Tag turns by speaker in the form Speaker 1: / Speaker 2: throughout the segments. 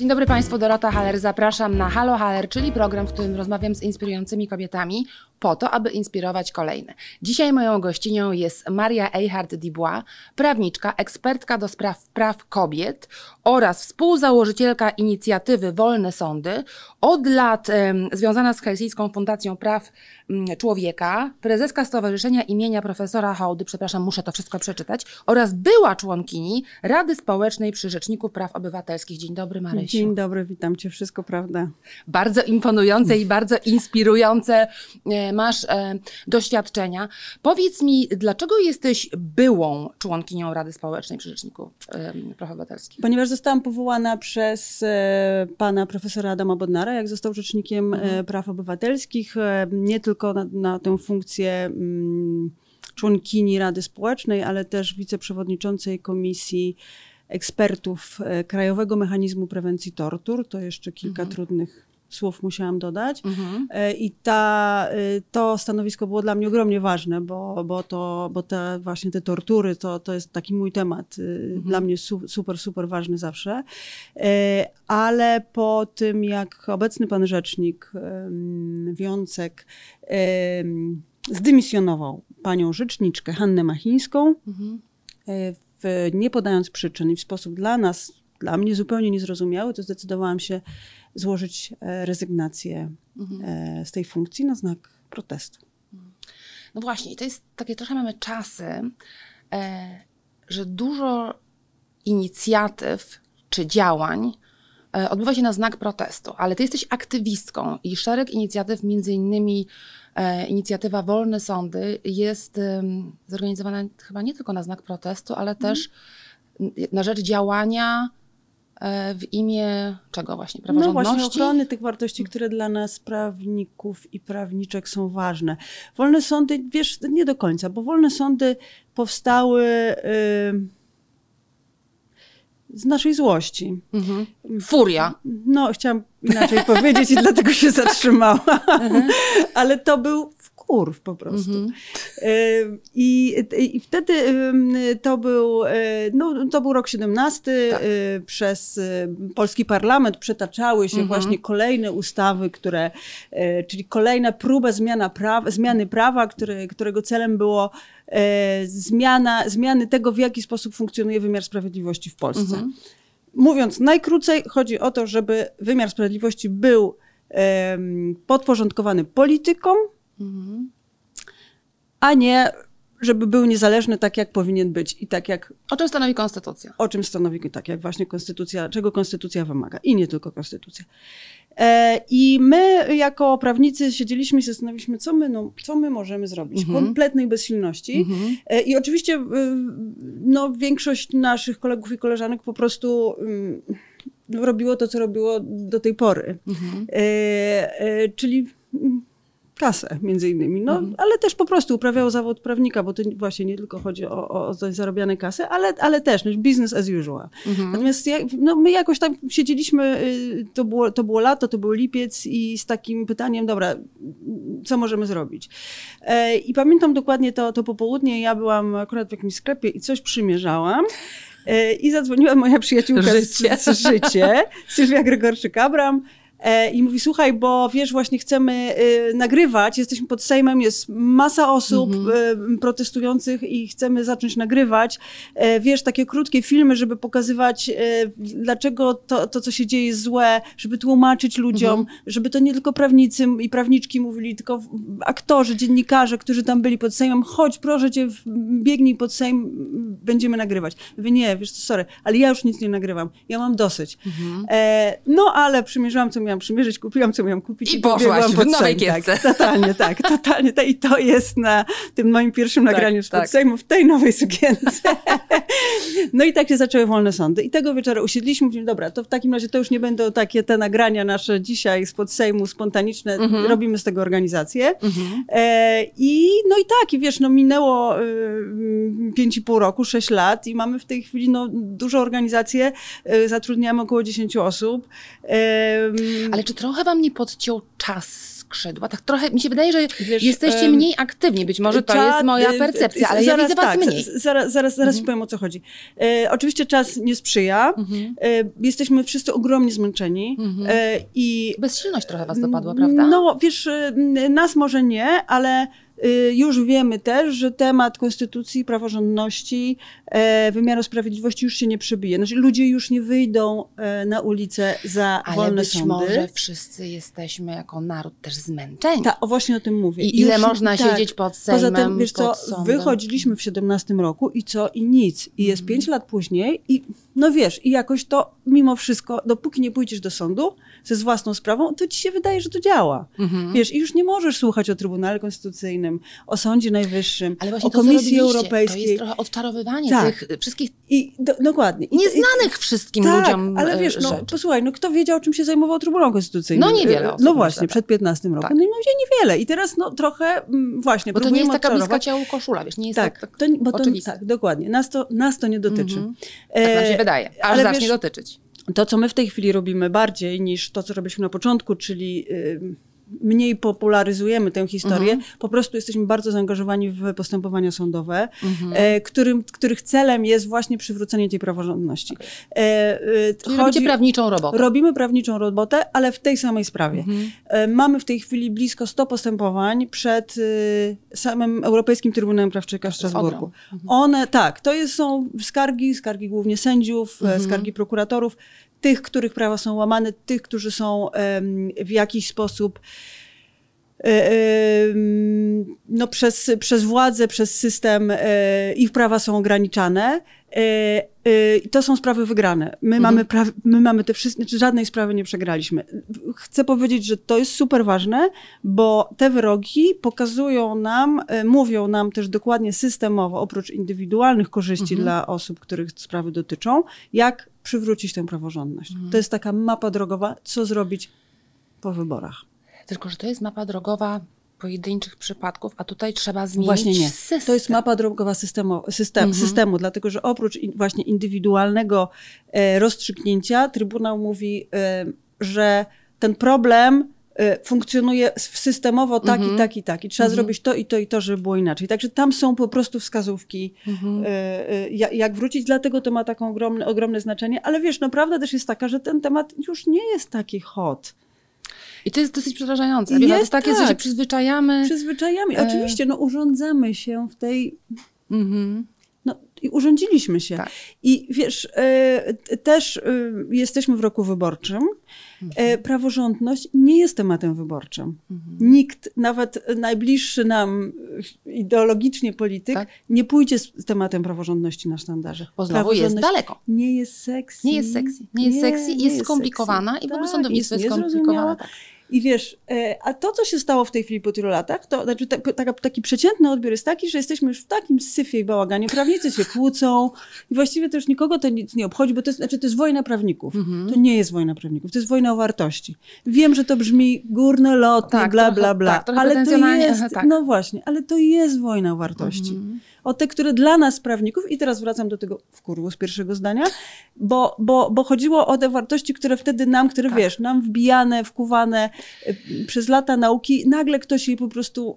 Speaker 1: Dzień dobry Państwu, Dorota Haller. Zapraszam na Halo Haller, czyli program, w którym rozmawiam z inspirującymi kobietami po to, aby inspirować kolejne. Dzisiaj moją gościnią jest Maria Eichhardt-Dubois, prawniczka, ekspertka do spraw praw kobiet oraz współzałożycielka inicjatywy Wolne Sądy, od lat em, związana z Helsińską Fundacją Praw mm, Człowieka, prezeska Stowarzyszenia imienia profesora Hołdy, przepraszam, muszę to wszystko przeczytać, oraz była członkini Rady Społecznej przy Rzeczniku Praw Obywatelskich. Dzień dobry, Marysiu.
Speaker 2: Dzień dobry, witam cię, wszystko prawda.
Speaker 1: Bardzo imponujące i bardzo inspirujące e, masz e, doświadczenia. Powiedz mi, dlaczego jesteś byłą członkinią Rady Społecznej przy Rzeczniku Praw Obywatelskich?
Speaker 2: Ponieważ zostałam powołana przez e, pana profesora Adama Bodnara, jak został rzecznikiem e, praw obywatelskich, nie tylko na, na tę funkcję mm, członkini Rady Społecznej, ale też wiceprzewodniczącej Komisji Ekspertów Krajowego Mechanizmu Prewencji Tortur. To jeszcze kilka trudnych słów musiałam dodać.
Speaker 1: Mhm.
Speaker 2: E, I ta, y, to stanowisko było dla mnie ogromnie ważne, bo, bo, to, bo te, właśnie te tortury to, to jest taki mój temat, y, dla mnie su, super, super ważny zawsze. E, Ale po tym, jak obecny pan rzecznik Wiącek zdymisjonował panią rzeczniczkę Hannę Machińską,
Speaker 1: Mhm.
Speaker 2: e, w, nie podając przyczyn i w sposób dla nas, dla mnie zupełnie niezrozumiały, to zdecydowałam się złożyć e, rezygnację
Speaker 1: Mhm.
Speaker 2: e, z tej funkcji na znak protestu.
Speaker 1: No właśnie, i to jest takie trochę mamy czasy, e, że dużo inicjatyw czy działań odbywa się na znak protestu, ale ty jesteś aktywistką i szereg inicjatyw, między innymi inicjatywa Wolne Sądy jest zorganizowana chyba nie tylko na znak protestu, ale też n- na rzecz działania w imię czego właśnie?
Speaker 2: No
Speaker 1: Praworządności?
Speaker 2: właśnie ochrony tych wartości, które dla nas prawników i prawniczek są ważne. Wolne sądy, wiesz, nie do końca, bo wolne sądy powstały y, z naszej złości.
Speaker 1: Mhm. Furia.
Speaker 2: No, chciałam inaczej powiedzieć i dlatego się zatrzymałam. Ale to był wkurw po prostu.
Speaker 1: Mhm.
Speaker 2: Y, I, I wtedy y, to był, y, no, to był rok 17.
Speaker 1: Tak.
Speaker 2: Przez polski parlament przetaczały się
Speaker 1: Mhm.
Speaker 2: właśnie kolejne ustawy, które, czyli kolejna próba zmiana praw, zmiany prawa, które, którego celem było zmiana, zmiany tego, w jaki sposób funkcjonuje wymiar sprawiedliwości w Polsce.
Speaker 1: Mhm.
Speaker 2: Mówiąc najkrócej, chodzi o to, żeby wymiar sprawiedliwości był podporządkowany politykom,
Speaker 1: Mhm.
Speaker 2: a nie żeby był niezależny tak, jak powinien być i tak, jak
Speaker 1: O czym stanowi konstytucja?
Speaker 2: o czym stanowi, tak jak właśnie konstytucja, czego konstytucja wymaga i nie tylko konstytucja. E, I my jako prawnicy siedzieliśmy i zastanawialiśmy, co my, no, co my możemy zrobić.
Speaker 1: Mhm.
Speaker 2: Kompletnej bezsilności.
Speaker 1: Mhm.
Speaker 2: E, I oczywiście no, większość naszych kolegów i koleżanek po prostu ym, robiło to, co robiło do tej pory.
Speaker 1: Mhm.
Speaker 2: E, e, czyli mm, kasę między innymi, no,
Speaker 1: Mhm.
Speaker 2: ale też po prostu uprawiało zawód prawnika, bo to nie- właśnie nie tylko chodzi o, o, zarabiane kasy, ale, ale też no, business as usual.
Speaker 1: Mhm.
Speaker 2: Natomiast ja, no, my jakoś tam siedzieliśmy, y, to było, to było lato, to był lipiec i z takim pytaniem, dobra, co możemy zrobić? E, I pamiętam dokładnie to, to popołudnie, ja byłam akurat w jakimś sklepie i coś przymierzałam. E, I zadzwoniła moja przyjaciółka
Speaker 1: Życie.
Speaker 2: z, z życie, Sylwia Gregorczyk-Abram. E, I mówi, słuchaj, bo wiesz, właśnie chcemy y, nagrywać, jesteśmy pod Sejmem, jest masa osób y, protestujących i chcemy zacząć nagrywać. E, wiesz, takie krótkie filmy, żeby pokazywać, e, dlaczego to, to, co się dzieje jest złe, żeby tłumaczyć ludziom, żeby to nie tylko prawnicy i prawniczki mówili, tylko aktorzy, dziennikarze, którzy tam byli pod Sejmem, chodź, proszę cię, biegnij pod Sejm, będziemy nagrywać. Mówię, nie, wiesz co, sorry, ale ja już nic nie nagrywam, ja mam dosyć.
Speaker 1: Mhm.
Speaker 2: E, no, ale przymierzyłam, co miałam przymierzyć, kupiłam, co miałam kupić.
Speaker 1: I poszłaś
Speaker 2: pobiegłam
Speaker 1: w
Speaker 2: pod
Speaker 1: nowej
Speaker 2: Sejm,
Speaker 1: kietce.
Speaker 2: Tak, totalnie, tak, totalnie. tak. I to jest na tym moim pierwszym nagraniu spod
Speaker 1: tak.
Speaker 2: Sejmu w tej nowej sukience. no i tak się zaczęły wolne sądy. I tego wieczora usiedliśmy, mówimy, dobra, to w takim razie to już nie będą takie te nagrania nasze dzisiaj spod Sejmu spontaniczne,
Speaker 1: Mhm.
Speaker 2: robimy z tego organizację.
Speaker 1: Mhm.
Speaker 2: E, I no i tak, i wiesz, no minęło y, pięć i pół roku, sześć lat i mamy w tej chwili no, dużą organizację, y, zatrudniamy około 10 osób.
Speaker 1: Ale czy trochę wam nie podciął czas skrzydła. Tak trochę mi się wydaje, że
Speaker 2: Wiesz,
Speaker 1: jesteście
Speaker 2: em,
Speaker 1: mniej aktywni. Być może to
Speaker 2: Czas-
Speaker 1: jest moja
Speaker 2: y,
Speaker 1: percepcja, ale ja
Speaker 2: zaraz
Speaker 1: widzę was
Speaker 2: tak,
Speaker 1: mniej.
Speaker 2: Zaraz, zaraz, zaraz ci powiem o co chodzi. E, oczywiście czas nie sprzyja.
Speaker 1: Mhm.
Speaker 2: E, jesteśmy wszyscy ogromnie zmęczeni.
Speaker 1: Mhm.
Speaker 2: E, I
Speaker 1: Bezsilność trochę was dopadła, prawda?
Speaker 2: No, wiesz, y, nas może nie, ale już wiemy też, że temat konstytucji, praworządności, e, wymiaru sprawiedliwości już się nie przebije. Znaczy, ludzie już nie wyjdą e, na ulicę za
Speaker 1: ale
Speaker 2: wolne
Speaker 1: być
Speaker 2: sądy.
Speaker 1: może wszyscy jesteśmy jako naród też zmęczeni.
Speaker 2: Tak, o właśnie o tym mówię.
Speaker 1: I ile
Speaker 2: Już-
Speaker 1: można
Speaker 2: tak.
Speaker 1: siedzieć pod
Speaker 2: Poza
Speaker 1: Sejmem,
Speaker 2: tym, wiesz co, wychodziliśmy w 17 roku i co? I nic. I jest
Speaker 1: Mhm.
Speaker 2: 5 lat później i no wiesz, i jakoś to mimo wszystko, dopóki nie pójdziesz do sądu ze z własną sprawą, to ci się wydaje, że to działa.
Speaker 1: Mhm.
Speaker 2: Wiesz, i już nie możesz słuchać o Trybunale Konstytucyjnym, o Sądzie Najwyższym, o Komisji Europejskiej.
Speaker 1: To jest trochę odczarowywanie
Speaker 2: Tak.
Speaker 1: tych wszystkich
Speaker 2: I do, dokładnie. I,
Speaker 1: nieznanych wszystkim
Speaker 2: tak,
Speaker 1: ludziom
Speaker 2: ale
Speaker 1: e,
Speaker 2: wiesz, no
Speaker 1: rzeczy.
Speaker 2: posłuchaj, no kto wiedział, czym się zajmował Trybunał Konstytucyjny?
Speaker 1: No niewiele
Speaker 2: E,
Speaker 1: osób,
Speaker 2: No właśnie,
Speaker 1: myślę,
Speaker 2: przed 15 rokiem.
Speaker 1: Tak.
Speaker 2: No i ludzie niewiele. I teraz no trochę mm, właśnie
Speaker 1: Bo to nie jest taka bliska ciału koszula, wiesz, nie jest
Speaker 2: Tak,
Speaker 1: tak,
Speaker 2: to, bo to, tak, dokładnie. Nas to, nas to nie dotyczy.
Speaker 1: Mhm. tak nam się
Speaker 2: E,
Speaker 1: wydaje, aż
Speaker 2: ale
Speaker 1: zacznie
Speaker 2: wiesz,
Speaker 1: dotyczyć.
Speaker 2: To, co my w tej chwili robimy bardziej niż to, co robiliśmy na początku, czyli mniej popularyzujemy tę historię,
Speaker 1: Mhm.
Speaker 2: po prostu jesteśmy bardzo zaangażowani w postępowania sądowe,
Speaker 1: Mhm.
Speaker 2: e, którym, których celem jest właśnie przywrócenie tej praworządności. E, e,
Speaker 1: Czyli robicie prawniczą robotę.
Speaker 2: Robimy prawniczą robotę, ale w tej samej sprawie.
Speaker 1: Mhm.
Speaker 2: Mamy w tej chwili blisko 100 postępowań przed samym Europejskim Trybunałem Praw Człowieka w Strasburgu.
Speaker 1: Mhm.
Speaker 2: One, tak, to jest, są skargi, skargi głównie sędziów,
Speaker 1: Mhm.
Speaker 2: skargi prokuratorów, tych, których prawa są łamane, tych, którzy są w jakiś sposób e, no, przez, przez władzę, przez system e, ich prawa są ograniczane. E, i to są sprawy wygrane. My,
Speaker 1: Mhm.
Speaker 2: mamy, pra, my mamy te wszystkie, znaczy żadnej sprawy nie przegraliśmy. Chcę powiedzieć, że to jest super ważne, bo te wyroki pokazują nam, e, mówią nam też dokładnie systemowo, oprócz indywidualnych korzyści
Speaker 1: Mhm.
Speaker 2: dla osób, których sprawy dotyczą, jak przywrócić tę praworządność.
Speaker 1: Mhm.
Speaker 2: To jest taka mapa drogowa, co zrobić po wyborach.
Speaker 1: Tylko, że to jest mapa drogowa pojedynczych przypadków, a tutaj trzeba zmienić
Speaker 2: Właśnie nie.
Speaker 1: system.
Speaker 2: To jest mapa drogowa systemu, system,
Speaker 1: Mhm.
Speaker 2: systemu dlatego że oprócz in, właśnie indywidualnego e, rozstrzygnięcia, Trybunał mówi, e, że ten problem e, funkcjonuje systemowo tak
Speaker 1: Mhm.
Speaker 2: i tak i tak. I trzeba
Speaker 1: Mhm.
Speaker 2: zrobić to i to i to, żeby było inaczej. Także tam są po prostu wskazówki,
Speaker 1: Mhm.
Speaker 2: e, e, ja- jak wrócić. Dlatego to ma taką ogromne, ogromne znaczenie. Ale wiesz, no prawda też jest taka, że ten temat już nie jest taki hot.
Speaker 1: I to jest dosyć przerażające. To
Speaker 2: Jest
Speaker 1: jest tak, jest, że się
Speaker 2: tak.
Speaker 1: przyzwyczajamy.
Speaker 2: Przyzwyczajamy.
Speaker 1: E.
Speaker 2: Oczywiście, no urządzamy się w tej
Speaker 1: Mhm.
Speaker 2: No i urządziliśmy się.
Speaker 1: Tak.
Speaker 2: I wiesz, t- też e, jesteśmy w roku wyborczym. E, praworządność nie jest tematem wyborczym.
Speaker 1: Mhm.
Speaker 2: Nikt, nawet najbliższy nam ideologicznie polityk,
Speaker 1: Tak.
Speaker 2: nie pójdzie z tematem praworządności na sztandarze.
Speaker 1: Bo znowu jest daleko.
Speaker 2: Nie jest sexy.
Speaker 1: Nie jest sexy. Nie jest sexy, jest
Speaker 2: sexy.
Speaker 1: skomplikowana i w ogóle
Speaker 2: Tak,
Speaker 1: sądownictwo jest
Speaker 2: niezrozumiała.
Speaker 1: skomplikowane. Tak.
Speaker 2: I wiesz, e, a to, co się stało w tej chwili po tylu latach, to znaczy ta, taka, taki przeciętny odbiór jest taki, że jesteśmy już w takim syfie i bałaganie. Prawnicy się kłócą i właściwie to już nikogo to nic nie obchodzi, bo to jest, znaczy, to jest wojna prawników.
Speaker 1: Mhm.
Speaker 2: To nie jest wojna prawników, to jest wojna o wartości. Wiem, że to brzmi górnolotnie,
Speaker 1: Tak,
Speaker 2: bla,
Speaker 1: trochę-
Speaker 2: bla, bla,
Speaker 1: tak,
Speaker 2: ale to jest,
Speaker 1: aha, tak.
Speaker 2: no właśnie, ale to jest wojna o wartości.
Speaker 1: Mhm.
Speaker 2: O te, które dla nas prawników, i teraz wracam do tego w kurwu z pierwszego zdania, bo, bo, bo chodziło o te wartości, które wtedy nam, które
Speaker 1: Tak.
Speaker 2: wiesz, nam wbijane, wkuwane y, przez lata nauki, nagle ktoś jej po prostu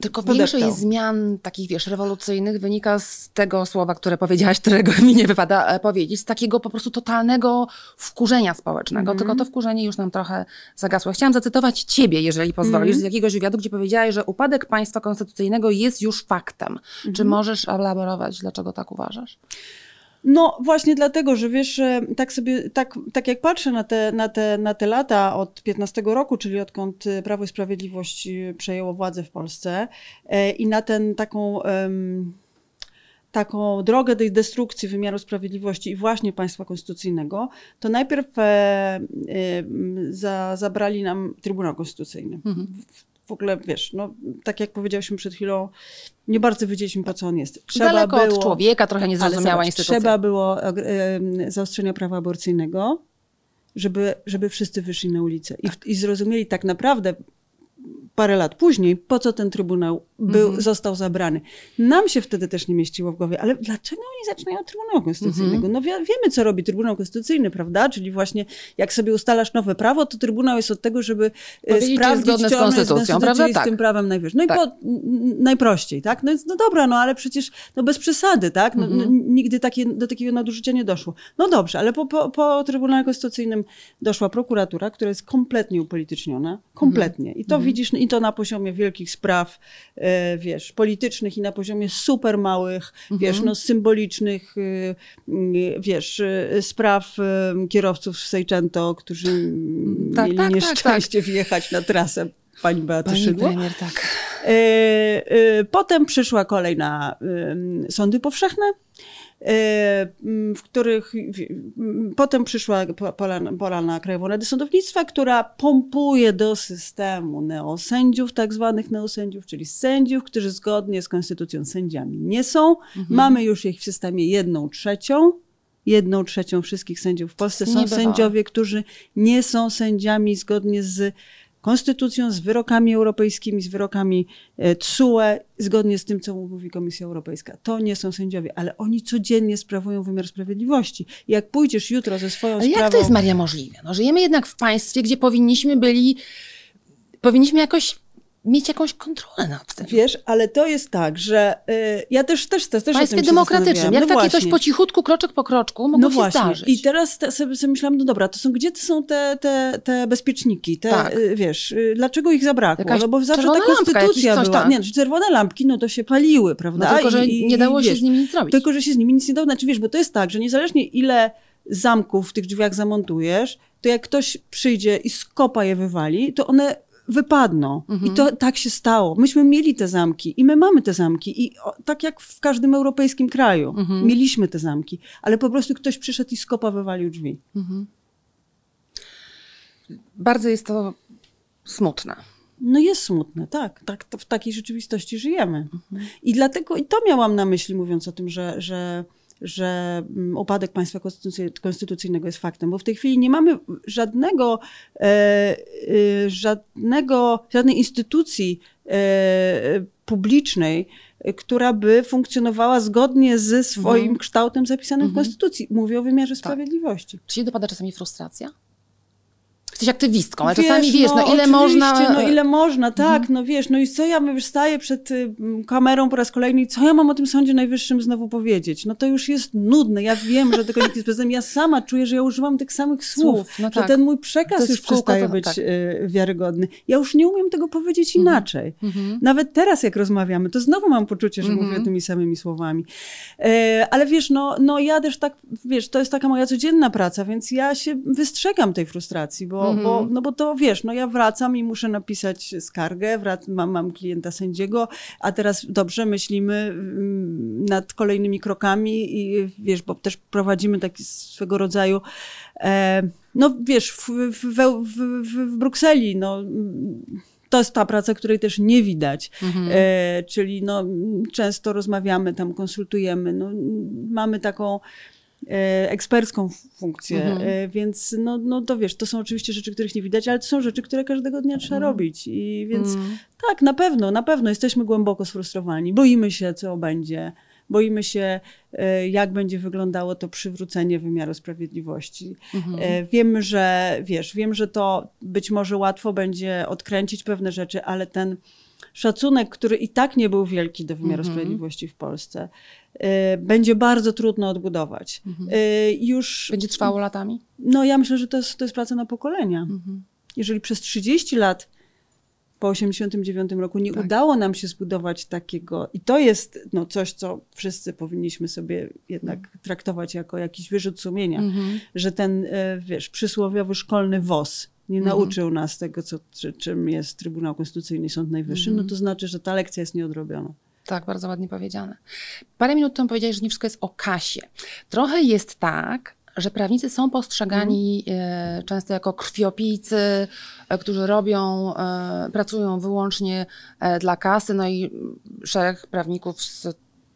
Speaker 1: Tylko
Speaker 2: podeptał.
Speaker 1: większość zmian takich, wiesz, rewolucyjnych wynika z tego słowa, które powiedziałaś, którego mi nie wypada e, powiedzieć, z takiego po prostu totalnego wkurzenia społecznego.
Speaker 2: Mhm.
Speaker 1: Tylko to wkurzenie już nam trochę zagasło. Chciałam zacytować ciebie, jeżeli pozwolisz,
Speaker 2: Mhm.
Speaker 1: z jakiegoś wywiadu, gdzie powiedziałaś, że upadek państwa konstytucyjnego jest już faktem. Czy
Speaker 2: Mhm.
Speaker 1: Możesz elaborować, dlaczego tak uważasz?
Speaker 2: No właśnie dlatego, że wiesz, tak sobie, tak, tak jak patrzę na te, na, te, na te lata od 15 roku, czyli odkąd y, Prawo i Sprawiedliwość y, przejęło władzę w Polsce e, i na ten taką... taką drogę tej destrukcji wymiaru sprawiedliwości i właśnie państwa konstytucyjnego, to najpierw e, e, za, zabrali nam Trybunał Konstytucyjny.
Speaker 1: Mhm.
Speaker 2: W ogóle, wiesz, no, tak jak powiedziałyśmy przed chwilą, nie bardzo wiedzieliśmy, po co on jest.
Speaker 1: Daleko od człowieka, trochę niezrozumiała
Speaker 2: zobacz,
Speaker 1: instytucja.
Speaker 2: Trzeba było e, e, zaostrzenia prawa aborcyjnego, żeby, żeby wszyscy wyszli na ulicę i, i zrozumieli tak naprawdę parę lat później, po co ten Trybunał był,
Speaker 1: Mhm.
Speaker 2: został zabrany. Nam się wtedy też nie mieściło w głowie, ale dlaczego oni zaczynają od Trybunału Konstytucyjnego?
Speaker 1: Mhm.
Speaker 2: No wie, wiemy, co robi Trybunał Konstytucyjny, prawda? Czyli właśnie jak sobie ustalasz nowe prawo, to Trybunał jest od tego, żeby e,
Speaker 1: Powiedzieć,
Speaker 2: sprawdzić,
Speaker 1: zgodne z
Speaker 2: czy ono
Speaker 1: konstytucją,
Speaker 2: zgodne
Speaker 1: prawda?
Speaker 2: czyli z
Speaker 1: Tak.
Speaker 2: tym prawem najwyższym. No i
Speaker 1: Tak.
Speaker 2: po, n- n- najprościej, tak? No, no dobra, no ale przecież no bez przesady, tak? No,
Speaker 1: Mhm.
Speaker 2: no, nigdy takie, do takiego nadużycia nie doszło. No dobrze, ale po, po, po Trybunale Konstytucyjnym doszła prokuratura, która jest kompletnie upolityczniona. Kompletnie. I to
Speaker 1: Mhm.
Speaker 2: widzisz, i to na poziomie wielkich spraw, e, wiesz, politycznych i na poziomie super małych,
Speaker 1: Mhm.
Speaker 2: wiesz, no symbolicznych, e, e, wiesz, e, spraw e, kierowców z Seicento, którzy mm,
Speaker 1: Tak,
Speaker 2: mieli
Speaker 1: tak, tak,
Speaker 2: nieszczęście wjechać na trasę pani Beaty
Speaker 1: Pani
Speaker 2: Szydło.
Speaker 1: premier, tak.
Speaker 2: E, e, Potem przyszła kolej na sądy powszechne, e, w których w- m, potem przyszła po- pola, pola na Krajową Radę Sądownictwa, która pompuje do systemu neosędziów, tak zwanych neosędziów, czyli sędziów, którzy zgodnie z konstytucją sędziami nie są.
Speaker 1: Mhm.
Speaker 2: Mamy już ich w systemie jedną trzecią. Jedną trzecią wszystkich sędziów w Polsce są sędziowie, którzy nie są sędziami zgodnie z konstytucją, z wyrokami europejskimi, z wyrokami e, TSUE, zgodnie z tym, co mówi Komisja Europejska. To nie są sędziowie, ale oni codziennie sprawują wymiar sprawiedliwości. Jak pójdziesz jutro ze swoją
Speaker 1: Ale jak
Speaker 2: sprawą...
Speaker 1: to jest, Maria, możliwe? No, żyjemy jednak w państwie, gdzie powinniśmy byli, powinniśmy jakoś mieć jakąś kontrolę nad tym.
Speaker 2: Wiesz, ale to jest tak, że y, ja też, też, też, też
Speaker 1: państwie demokratycznym. Jak
Speaker 2: no
Speaker 1: takie coś
Speaker 2: właśnie.
Speaker 1: po cichutku, kroczek po kroczku mogło
Speaker 2: No
Speaker 1: się
Speaker 2: właśnie.
Speaker 1: zdarzyć.
Speaker 2: I teraz te, sobie, sobie myślałam, no dobra, to są, gdzie to są te, te, te bezpieczniki? Te,
Speaker 1: Tak.
Speaker 2: y, Wiesz, y, dlaczego ich zabrakło?
Speaker 1: Jakaś
Speaker 2: no bo zawsze ta konstytucja była.
Speaker 1: tam.
Speaker 2: Nie, czerwone lampki, no to się paliły, prawda?
Speaker 1: no, tylko, że
Speaker 2: i-
Speaker 1: nie dało
Speaker 2: i,
Speaker 1: się
Speaker 2: wiesz,
Speaker 1: z nimi nic zrobić.
Speaker 2: Tylko, że się z nimi nic nie dało. Znaczy, wiesz, bo to jest tak, że niezależnie ile zamków w tych drzwiach zamontujesz, to jak ktoś przyjdzie i skopa je wywali, to one wypadną.
Speaker 1: Mhm.
Speaker 2: I to tak się stało. Myśmy mieli te zamki i my mamy te zamki. I o, tak jak w każdym europejskim kraju.
Speaker 1: Mhm.
Speaker 2: Mieliśmy te zamki. Ale po prostu ktoś przyszedł i skopa wywalił drzwi.
Speaker 1: Mhm. Bardzo jest to smutne.
Speaker 2: No jest smutne, tak. tak w takiej rzeczywistości żyjemy.
Speaker 1: Mhm.
Speaker 2: I dlatego, i to miałam na myśli, mówiąc o tym, że, że, że mm, upadek państwa konstytucy- konstytucyjnego jest faktem, bo w tej chwili nie mamy żadnego, e, e, żadnego żadnej instytucji e, publicznej, która by funkcjonowała zgodnie ze swoim
Speaker 1: Mhm.
Speaker 2: kształtem zapisanym
Speaker 1: Mhm.
Speaker 2: w Konstytucji. Mówię o wymiarze
Speaker 1: Tak.
Speaker 2: sprawiedliwości.
Speaker 1: Czy się dopada czasami frustracja? Jesteś aktywistką, ale czasami wiesz, no, ile
Speaker 2: oczywiście,
Speaker 1: można...
Speaker 2: No ile można, tak,
Speaker 1: Mhm.
Speaker 2: no wiesz, no i co ja już staję przed y, kamerą po raz kolejny i co ja mam o tym Sądzie Najwyższym znowu powiedzieć? No to już jest nudne, ja wiem, że tego nikt nie sprawdza. Ja sama czuję, że ja używam tych samych słów,
Speaker 1: Słów, no
Speaker 2: że
Speaker 1: tak.
Speaker 2: ten mój przekaz już przestaje
Speaker 1: to-
Speaker 2: być
Speaker 1: tak.
Speaker 2: y, wiarygodny. Ja już nie umiem tego powiedzieć
Speaker 1: Mhm.
Speaker 2: inaczej.
Speaker 1: Mhm.
Speaker 2: Nawet teraz, jak rozmawiamy, to znowu mam poczucie, że
Speaker 1: Mhm.
Speaker 2: mówię tymi samymi słowami. E, ale wiesz, no, no ja też tak, wiesz, to jest taka moja codzienna praca, więc ja się wystrzegam tej frustracji, bo,
Speaker 1: Mhm.
Speaker 2: bo, no bo to wiesz, no ja wracam i muszę napisać skargę, wrac, mam, mam klienta sędziego, a teraz dobrze myślimy mm, nad kolejnymi krokami i wiesz, bo też prowadzimy taki swego rodzaju e, no wiesz, w, w, w, w, Brukseli, no mm, to jest ta praca, której też nie widać.
Speaker 1: Mhm.
Speaker 2: E, czyli no, często rozmawiamy tam, konsultujemy, no, mamy taką ekspercką funkcję,
Speaker 1: Mhm.
Speaker 2: e, więc no, no to wiesz, to są oczywiście rzeczy, których nie widać, ale to są rzeczy, które każdego dnia trzeba
Speaker 1: Mhm.
Speaker 2: robić i więc
Speaker 1: Mhm.
Speaker 2: tak, na pewno, na pewno jesteśmy głęboko sfrustrowani, boimy się, co będzie, boimy się, e, jak będzie wyglądało to przywrócenie wymiaru sprawiedliwości.
Speaker 1: Mhm.
Speaker 2: E, Wiem, że wiesz, wiem, że to być może łatwo będzie odkręcić pewne rzeczy, ale ten szacunek, który i tak nie był wielki do wymiaru
Speaker 1: Mhm.
Speaker 2: sprawiedliwości w Polsce, e, będzie bardzo trudno odbudować.
Speaker 1: Mhm.
Speaker 2: E, Już,
Speaker 1: Będzie trwało latami?
Speaker 2: no ja myślę, że to jest, to jest praca na pokolenia.
Speaker 1: Mhm.
Speaker 2: Jeżeli przez 30 lat po 89 roku nie
Speaker 1: Tak.
Speaker 2: udało nam się zbudować takiego, i to jest no, coś, co wszyscy powinniśmy sobie jednak traktować jako jakiś wyrzut sumienia,
Speaker 1: Mhm.
Speaker 2: że ten, e, wiesz, przysłowiowy szkolny WOS nie
Speaker 1: Mhm.
Speaker 2: nauczył nas tego, co, czy, czym jest Trybunał Konstytucyjny i Sąd Najwyższy,
Speaker 1: Mhm.
Speaker 2: no to znaczy, że ta lekcja jest nieodrobiona.
Speaker 1: Tak, bardzo ładnie powiedziane. Parę minut temu powiedziałeś, że nie wszystko jest o kasie. Trochę jest tak, że prawnicy są postrzegani e, często jako krwiopijcy, e, którzy robią, e, pracują wyłącznie dla kasy, no i szereg prawników z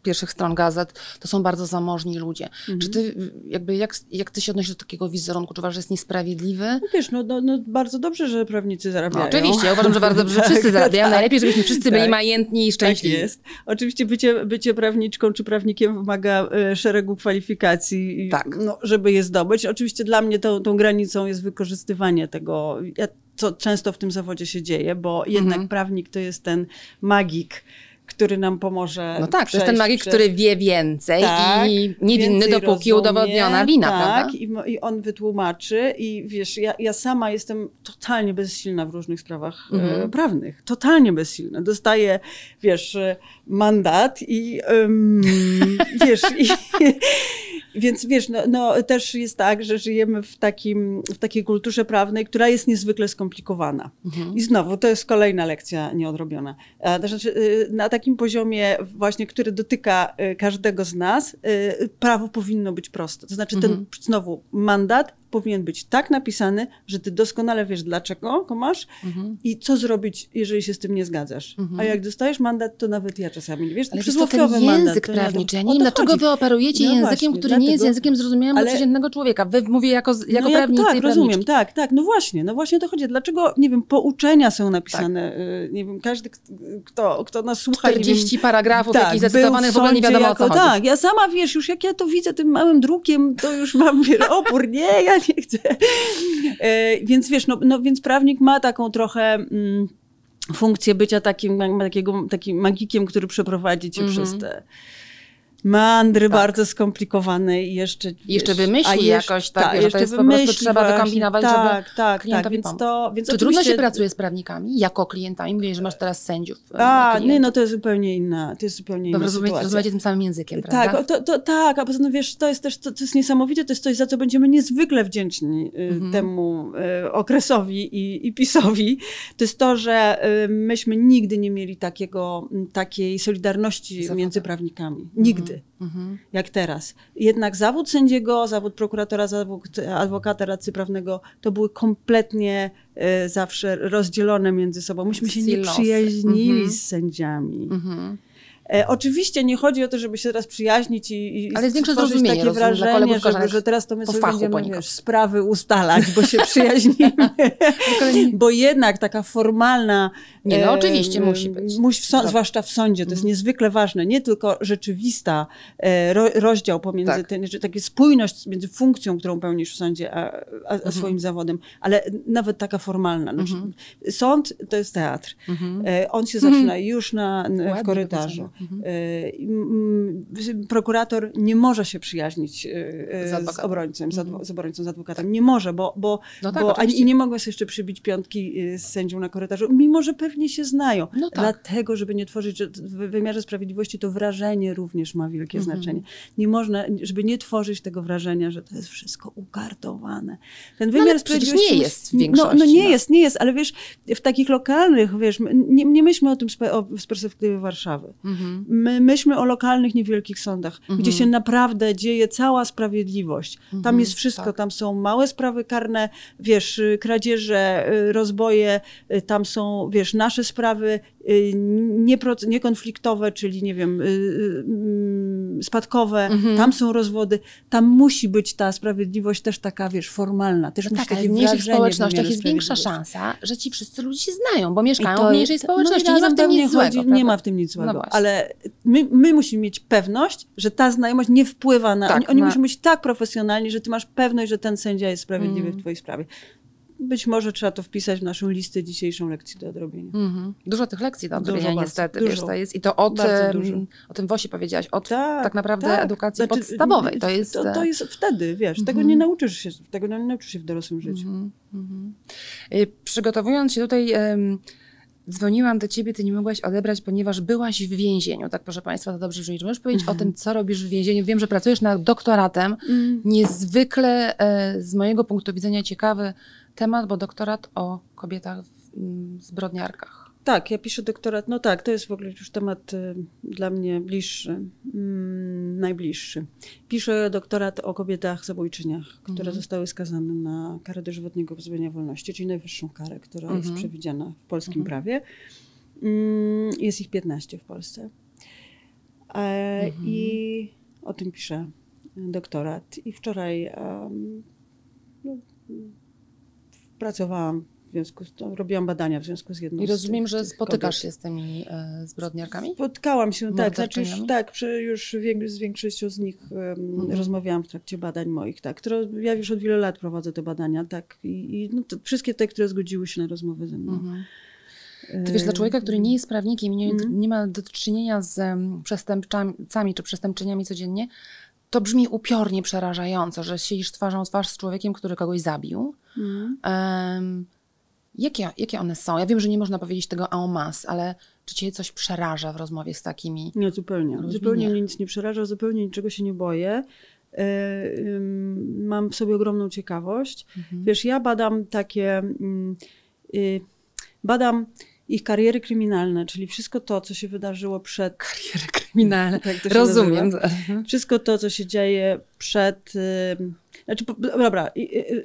Speaker 1: pierwszych stron gazet, to są bardzo zamożni ludzie.
Speaker 2: Mhm.
Speaker 1: Czy ty, jakby, jak, jak ty się odnosisz do takiego wizerunku? Czy uważasz, że jest niesprawiedliwy?
Speaker 2: No wiesz, no, no, no bardzo dobrze, że prawnicy
Speaker 1: No,
Speaker 2: zarabiają.
Speaker 1: oczywiście, ja uważam, że bardzo dobrze, że
Speaker 2: Tak,
Speaker 1: wszyscy zarabiają.
Speaker 2: tak,
Speaker 1: Najlepiej, żebyśmy wszyscy byli
Speaker 2: tak.
Speaker 1: majętni i szczęśliwi.
Speaker 2: Tak jest. Oczywiście bycie, bycie prawniczką czy prawnikiem wymaga e, szeregu kwalifikacji,
Speaker 1: Tak.
Speaker 2: no, żeby je zdobyć. Oczywiście dla mnie tą, tą granicą jest wykorzystywanie tego, ja, co często w tym zawodzie się dzieje, bo jednak
Speaker 1: Mhm.
Speaker 2: prawnik to jest ten magik, który nam pomoże
Speaker 1: No tak, to jest ten magik,
Speaker 2: przez-
Speaker 1: który wie więcej
Speaker 2: Tak,
Speaker 1: i niewinny,
Speaker 2: więcej
Speaker 1: dopóki
Speaker 2: rozumie,
Speaker 1: udowodniona wina,
Speaker 2: tak,
Speaker 1: prawda?
Speaker 2: I, i on wytłumaczy i wiesz, ja, ja sama jestem totalnie bezsilna w różnych sprawach e,
Speaker 1: Mhm.
Speaker 2: prawnych. Totalnie bezsilna. Dostaję, wiesz, e, mandat i wiesz, i, więc wiesz, no, no też jest tak, że żyjemy w, takim, w takiej kulturze prawnej, która jest niezwykle skomplikowana.
Speaker 1: Mhm.
Speaker 2: I znowu, to jest kolejna lekcja nieodrobiona. To znaczy, y, na takim poziomie właśnie, który dotyka y, każdego z nas, y, prawo powinno być proste. To znaczy, ten
Speaker 1: Mhm.
Speaker 2: znowu mandat powinien być tak napisany, że ty doskonale wiesz, dlaczego go masz
Speaker 1: Mhm.
Speaker 2: i co zrobić, jeżeli się z tym nie zgadzasz.
Speaker 1: Mhm.
Speaker 2: A jak dostajesz mandat, to nawet ja czasami nie wiesz,
Speaker 1: Ale
Speaker 2: przysłowiowy mandat.
Speaker 1: język prawniczy, ja nie wiem, dlaczego
Speaker 2: chodzi.
Speaker 1: wy operujecie
Speaker 2: No
Speaker 1: językiem,
Speaker 2: właśnie,
Speaker 1: który nie jest
Speaker 2: dlatego-
Speaker 1: językiem zrozumiałym dla
Speaker 2: Ale-
Speaker 1: przeciętnego człowieka. Wy mówię jako, jako
Speaker 2: no jak,
Speaker 1: prawnicy
Speaker 2: tak, rozumiem, tak, tak. No właśnie, no właśnie o to chodzi. Dlaczego, nie wiem, pouczenia są napisane, y, nie wiem, każdy, kto, kto nas słucha, nie wiem,
Speaker 1: 40 paragrafów
Speaker 2: tak,
Speaker 1: jakichś zacytowanych, w ogóle nie wiadomo o co
Speaker 2: jako,
Speaker 1: chodzi.
Speaker 2: Tak, ja sama, wiesz, już jak ja to widzę tym małym drukiem, to już mam wiesz, opór, nie, ja nie chcę. E, więc wiesz, no, no więc prawnik ma taką trochę... Mm, funkcję bycia takim, takiego, takim magikiem, który przeprowadzi cię
Speaker 1: Mhm.
Speaker 2: przez te mandry
Speaker 1: Tak.
Speaker 2: bardzo skomplikowane i jeszcze...
Speaker 1: Jeszcze wymyśli
Speaker 2: jeszcze-
Speaker 1: jakoś, tak, wiesz, że to
Speaker 2: jeszcze
Speaker 1: jest po prostu trzeba
Speaker 2: właśnie,
Speaker 1: wykombinować, żeby
Speaker 2: tak, tak, tak,
Speaker 1: klientowi
Speaker 2: więc
Speaker 1: pomóc.
Speaker 2: to, więc
Speaker 1: Czy trudno się pracuje z prawnikami jako klientami? Mówię, że masz teraz sędziów. e,
Speaker 2: A, nie, no to jest zupełnie inna, to jest zupełnie inna
Speaker 1: rozumiecie,
Speaker 2: sytuacja.
Speaker 1: rozmawiacie tym samym językiem, prawda?
Speaker 2: Tak, to, to, tak, a poza tym wiesz, to jest też to, to jest niesamowite, to jest coś, za co będziemy niezwykle wdzięczni y,
Speaker 1: Mhm.
Speaker 2: temu y, okresowi i, i PiSowi. To jest to, że y, myśmy nigdy nie mieli takiego, takiej solidarności między prawnikami. Nigdy.
Speaker 1: Mhm.
Speaker 2: Jak teraz. Jednak zawód sędziego, zawód prokuratora, zawód adwokata, radcy prawnego, to były kompletnie y, zawsze rozdzielone między sobą. Myśmy się nie przyjaźnili
Speaker 1: Mhm.
Speaker 2: z sędziami.
Speaker 1: Mhm.
Speaker 2: E, oczywiście nie chodzi o to, żeby się teraz przyjaźnić i, i
Speaker 1: Ale
Speaker 2: stworzyć
Speaker 1: zrozumienie,
Speaker 2: takie
Speaker 1: rozumiem,
Speaker 2: wrażenie, żeby, że teraz to my sobie będziemy wiesz, sprawy ustalać, bo się przyjaźnimy. bo jednak taka formalna...
Speaker 1: Nie, no oczywiście musi być.
Speaker 2: musi w
Speaker 1: Dobra.
Speaker 2: zwłaszcza w sądzie, to jest
Speaker 1: Mhm.
Speaker 2: niezwykle ważne. Nie tylko rzeczywista e, ro, rozdział pomiędzy
Speaker 1: Tak.
Speaker 2: że taka spójność między funkcją, którą pełnisz w sądzie, a, a,
Speaker 1: Mhm.
Speaker 2: swoim zawodem, ale nawet taka formalna. Znaczy,
Speaker 1: Mhm.
Speaker 2: Sąd to jest teatr.
Speaker 1: Mhm.
Speaker 2: E, On się
Speaker 1: Mhm.
Speaker 2: zaczyna już na, na, w korytarzu. E, Prokurator nie może się przyjaźnić
Speaker 1: Z
Speaker 2: z, obrońcą, z, adwo- z obrońcą, z adwokatem. Nie może, bo, bo,
Speaker 1: No tak,
Speaker 2: bo ani, i nie mogą sobie jeszcze przybić piątki z sędzią na korytarzu, mimo że pewnie się znają.
Speaker 1: No tak.
Speaker 2: Dlatego, żeby nie tworzyć, w wymiarze sprawiedliwości to wrażenie również ma wielkie
Speaker 1: Mhm.
Speaker 2: znaczenie. Nie można, żeby nie tworzyć tego wrażenia, że to jest wszystko ukartowane. Ten wymiar
Speaker 1: No
Speaker 2: sprawiedliwości...
Speaker 1: nie jest w większości,
Speaker 2: No, no nie
Speaker 1: no.
Speaker 2: jest, nie jest, ale wiesz, w takich lokalnych, wiesz, nie, nie myślmy o tym o, z perspektywy Warszawy.
Speaker 1: Mhm.
Speaker 2: My myślmy o lokalnych, niewielkich sądach,
Speaker 1: Mhm.
Speaker 2: gdzie się naprawdę dzieje cała sprawiedliwość. Tam
Speaker 1: Mhm,
Speaker 2: jest wszystko,
Speaker 1: tak.
Speaker 2: tam są małe sprawy karne, wiesz, y, kradzieże, y, rozboje, y, tam są, wiesz, nasze sprawy y, niekonfliktowe, czyli nie wiem, y, y, mm, spadkowe,
Speaker 1: Mhm.
Speaker 2: tam są rozwody. Tam musi być ta sprawiedliwość też taka, wiesz, formalna. Też
Speaker 1: No tak, ale w mniejszych społecznościach jest większa szansa, że ci wszyscy ludzie się znają, bo mieszkają
Speaker 2: to
Speaker 1: w mniejszej
Speaker 2: jest-
Speaker 1: społeczności.
Speaker 2: No
Speaker 1: nie ma w tym nic złego.
Speaker 2: chodzi, nie
Speaker 1: prawda?
Speaker 2: ma w tym nic
Speaker 1: No
Speaker 2: złego.
Speaker 1: właśnie.
Speaker 2: ale my, my musimy mieć pewność, że ta znajomość nie wpływa na.
Speaker 1: Tak,
Speaker 2: oni oni
Speaker 1: na-
Speaker 2: muszą być tak profesjonalni, że ty masz pewność, że ten sędzia jest sprawiedliwy
Speaker 1: Mm.
Speaker 2: w twojej sprawie. Być może trzeba to wpisać w naszą listę dzisiejszą lekcji do odrobienia.
Speaker 1: Mhm. Dużo tych lekcji do
Speaker 2: Dużo
Speaker 1: odrobienia
Speaker 2: bardzo,
Speaker 1: niestety,
Speaker 2: dużo.
Speaker 1: wiesz, to jest i to od,
Speaker 2: Bardzo dużo.
Speaker 1: o tym Wosie powiedziałaś, od tak, naprawdę edukacji
Speaker 2: Znaczy,
Speaker 1: podstawowej. To jest,
Speaker 2: To, to jest wtedy, wiesz, tego
Speaker 1: Mhm.
Speaker 2: nie nauczysz się, tego nie nauczysz się w dorosłym życiu.
Speaker 1: Mhm. Y, Przygotowując się tutaj, em, dzwoniłam do ciebie, ty nie mogłaś odebrać, ponieważ byłaś w więzieniu. Tak, proszę Państwa, to dobrze brzmi. Czy możesz powiedzieć
Speaker 2: Mhm.
Speaker 1: o tym, co robisz w więzieniu? Wiem, że pracujesz nad doktoratem.
Speaker 2: Mm.
Speaker 1: Niezwykle e, z mojego punktu widzenia ciekawy temat, bo doktorat o kobietach w mm, zbrodniarkach.
Speaker 2: Tak, ja piszę doktorat. No tak, to jest w ogóle już temat y, dla mnie bliższy, mm, najbliższy. Piszę doktorat o kobietach zabójczyniach, które
Speaker 1: Mhm.
Speaker 2: zostały skazane na karę dożywotniego pozbawienia wolności, czyli najwyższą karę, która jest
Speaker 1: Mhm.
Speaker 2: przewidziana w polskim
Speaker 1: Mhm.
Speaker 2: prawie. Mm, jest ich 15 w Polsce. E, I o tym piszę doktorat. I wczoraj no, pracowałam w związku z tym, robiłam badania w związku z jedną
Speaker 1: I
Speaker 2: z
Speaker 1: rozumiem,
Speaker 2: tych-
Speaker 1: że
Speaker 2: tych
Speaker 1: spotykasz
Speaker 2: kobiet.
Speaker 1: się z tymi e, zbrodniarkami?
Speaker 2: Spotkałam się, tak, znaczy już, tak, przy, już wiek- z większością z nich
Speaker 1: Mhm.
Speaker 2: rozmawiałam w trakcie badań moich, tak, które ja już od wielu lat prowadzę te badania, tak, i, i no, to wszystkie te, które zgodziły się na rozmowę ze mną.
Speaker 1: Mhm. Ty wiesz, dla człowieka, który nie jest prawnikiem i nie,
Speaker 2: Mhm.
Speaker 1: nie ma do czynienia z przestępcami czy przestępczyniami codziennie, to brzmi upiornie przerażająco, że siedzisz twarzą w twarz z człowiekiem, który kogoś zabił.
Speaker 2: Mhm.
Speaker 1: Em, jakie, jakie one są? Ja wiem, że nie można powiedzieć tego en masse, ale czy cię coś przeraża w rozmowie z takimi?
Speaker 2: Nie, zupełnie.
Speaker 1: Ludźmi
Speaker 2: Zupełnie
Speaker 1: nie.
Speaker 2: mnie nic nie przeraża, zupełnie niczego się nie boję. Ym, mam w sobie ogromną ciekawość.
Speaker 1: Mhm.
Speaker 2: Wiesz, ja badam takie, mm, y, badam ich kariery kryminalne, czyli wszystko to, co się wydarzyło przed...
Speaker 1: Kariery kryminalne.
Speaker 2: Tak
Speaker 1: Rozumiem.
Speaker 2: nazywa. Wszystko to, co się dzieje przed. ym, Znaczy, dobra,